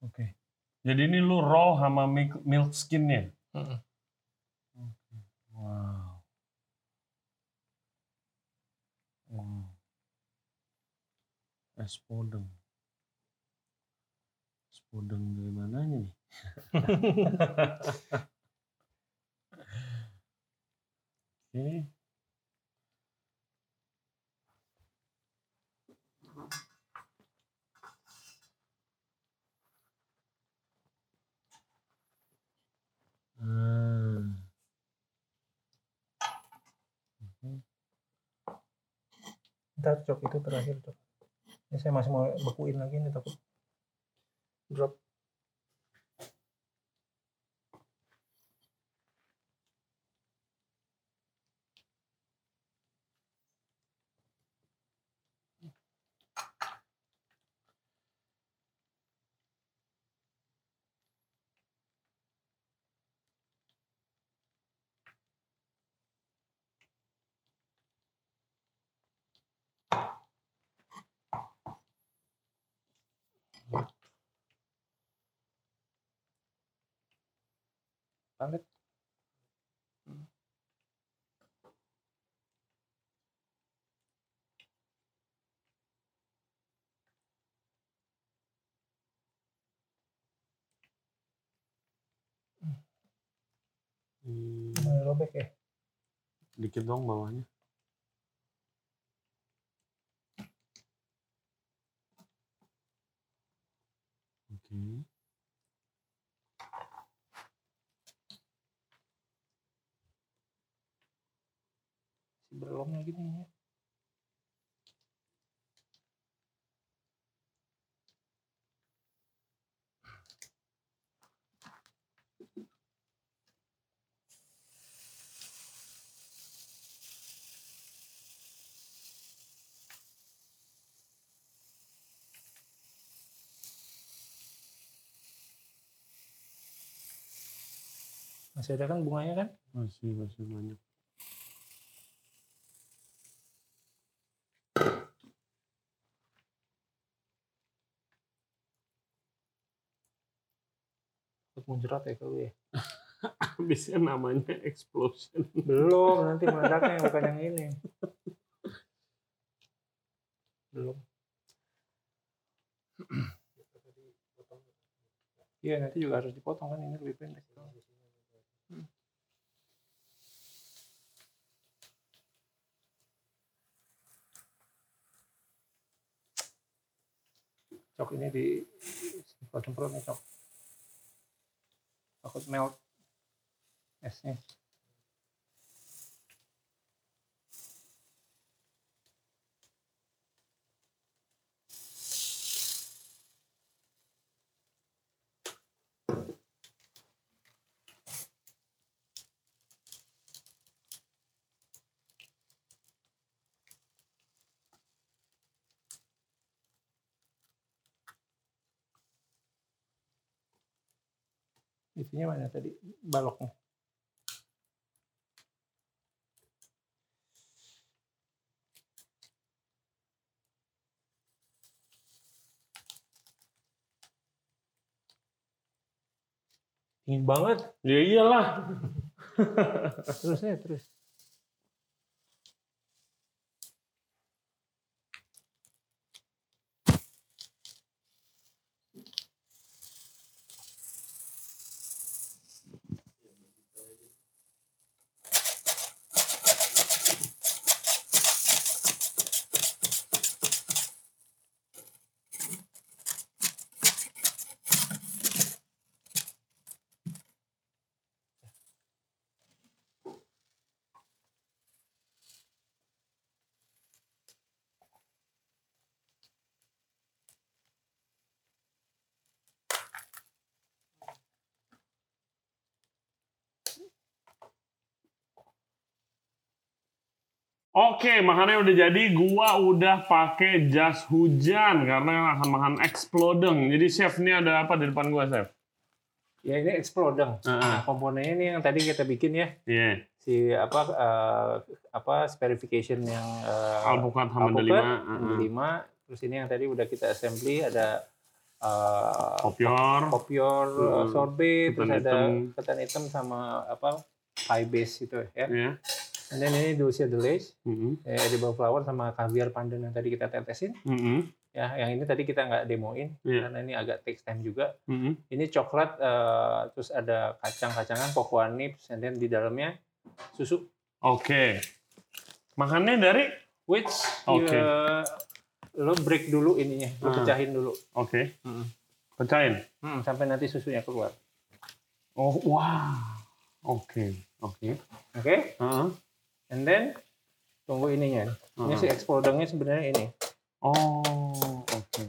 Oke. Jadi ini lu raw sama milk, milk skinnya? Mm-mm. Wow. Wow. Es podeng. Es podeng dari mananya nih? Oke. Hmm. Ntar cok itu terakhir cok. Ini saya masih mau bekuin lagi nih takut drop. Palet. Hmm, Mulai robek ya. dikit dong bawahnya. Oke. Si belumnya gini ya. Masih ada kan bunganya kan? Masih masih banyak. Muncrat ya kalau ya. Habisnya namanya explosion. Belum, nanti meledaknya bukan yang ini. Belum. Iya, nanti juga harus dipotong kan ini lebih pendek. Hmm. Cok ini di semprot-semprot nih cok. Hotmail. É assim. Itunya mana tadi baloknya. Dingin banget. Ya iyalah. Terus ya, terus. Oke, makannya udah jadi. Gua udah pakai jas hujan karena akan makan exploding. Jadi chef ini ada apa di depan gua, chef? Ya ini exploding. Heeh. Nah, komponennya ini yang tadi kita bikin ya. Iya. Si apa eh, apa spherification yang eh, Alpukat sama delima. Hamda lima. Terus ini yang tadi udah kita assembly ada eh, Kopior. kopior, Hmm. sorbet, terus ada ketan hitam sama apa pie base itu ya. Iya. Dan ini dulce de leche, Mhm. eh, edible flower sama caviar pandan yang tadi kita tetesin. Mhm. Ya, yang ini tadi kita nggak demoin Iya. karena ini agak takes time juga. Mhm. Ini coklat, eh, terus ada kacang-kacangan, cocoa nibs, and then di dalamnya susu. Oke. Makannya dari Which Oke. eh, lo break dulu ininya, lo Ah. pecahin dulu. Oke. Mm. Pecahin. Hmm, sampai nanti susunya keluar. Oh, wah. Oke. Oke. Oke? Heeh. And then tunggu ininya. Ini Heeh. si explodingnya sebenarnya ini. Oh, oke.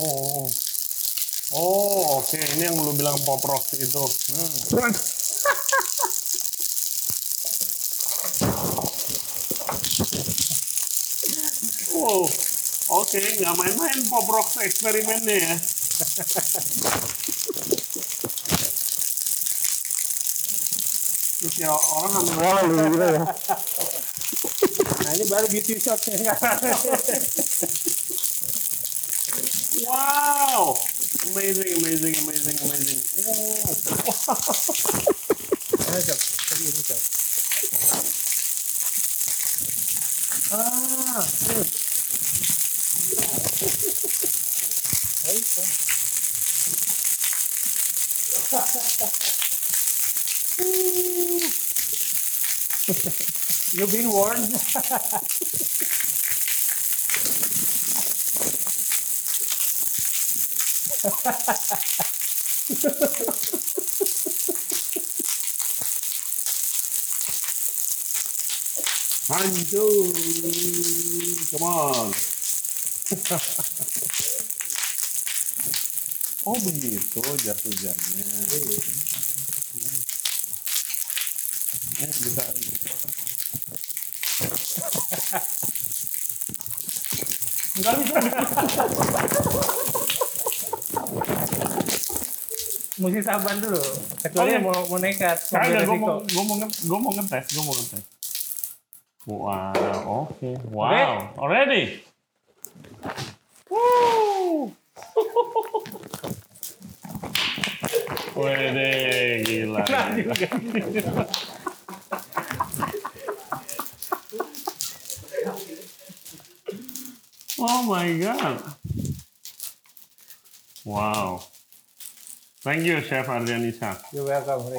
Oh, oh. oh, oke. Ini yang lu bilang pop rock itu. Hmm. Wow, oke, nggak main-main pop rock eksperimennya ya. Terus ya orang ambil wow gitu ya. Nah ini baru beauty shotnya. Wow, amazing, amazing, amazing, amazing. Wow. You've been warned. hancur. Come on. oh begitu hujannya. Mesti sabar dulu. Kecuali Oke. mau, mau nekat. mau Kagak, gue mau, gue mau, gue mau ngetes, gue mau ngetes. Wow, oke. Wow, already. Woo. Wede, gila. juga. Oh my god. Wow. Thank you, Chef Ardianisa. You're welcome.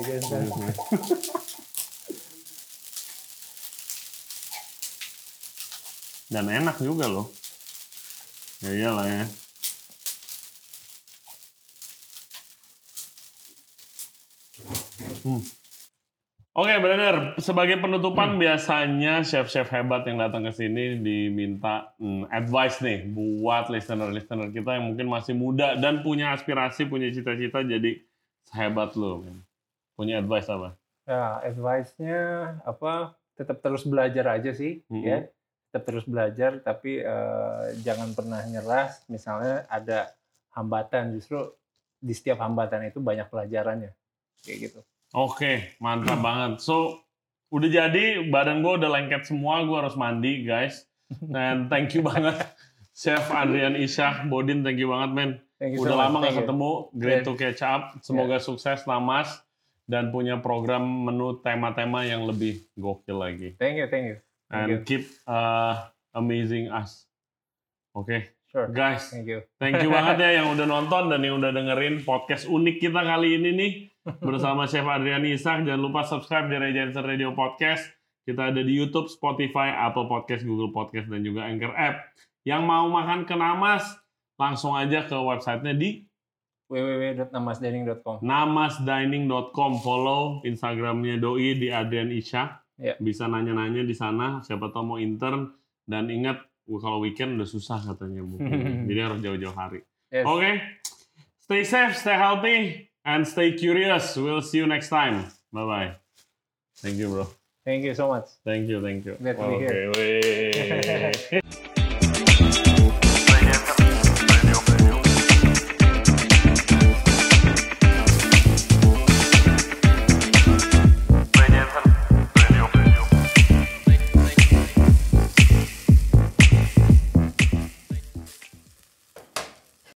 Dan enak juga loh. Ya iyalah ya. Hmm. Oke, benar. Sebagai penutupan biasanya chef-chef hebat yang datang ke sini diminta hmm, advice nih buat listener-listener kita yang mungkin masih muda dan punya aspirasi, punya cita-cita jadi sehebat lo. Punya advice apa? Ya, advice-nya apa? Tetap terus belajar aja sih, Mm-mm. ya. Tetap terus belajar, tapi eh, jangan pernah nyerah. Misalnya ada hambatan, justru di setiap hambatan itu banyak pelajarannya, kayak gitu. Oke, mantap banget. So, udah jadi, badan gue udah lengket semua, gue harus mandi, guys. Dan thank you banget, Chef Adrian Isyah, Bodin, thank you banget, men. You so Udah much. lama gak Thank you. ketemu, great Yeah. to catch up. Semoga sukses, Namas, dan punya program menu tema-tema yang lebih gokil lagi. Thank you, thank you. Thank you. And keep uh, amazing us. Oke, Sure. guys. Thank you. Thank you banget ya yang udah nonton dan yang udah dengerin podcast unik kita kali ini nih bersama Chef Adrian Isak. Jangan lupa subscribe di Ray Jensen Radio Podcast. Kita ada di YouTube, Spotify, Apple Podcast, Google Podcast, dan juga Anchor App. Yang mau makan ke Namas, langsung aja ke websitenya di www.namasdining.com. namasdining.com. Follow Instagramnya Doi di Adrian Isyak. Ya. Bisa nanya-nanya di sana. Siapa tahu mau intern. Dan ingat, kalau weekend udah susah katanya. Jadi harus jauh-jauh hari. Yes. Oke. Stay safe, stay healthy, and stay curious. We'll see you next time. Bye-bye. Thank you, bro. Thank you so much. Thank you, thank you. Glad to be here.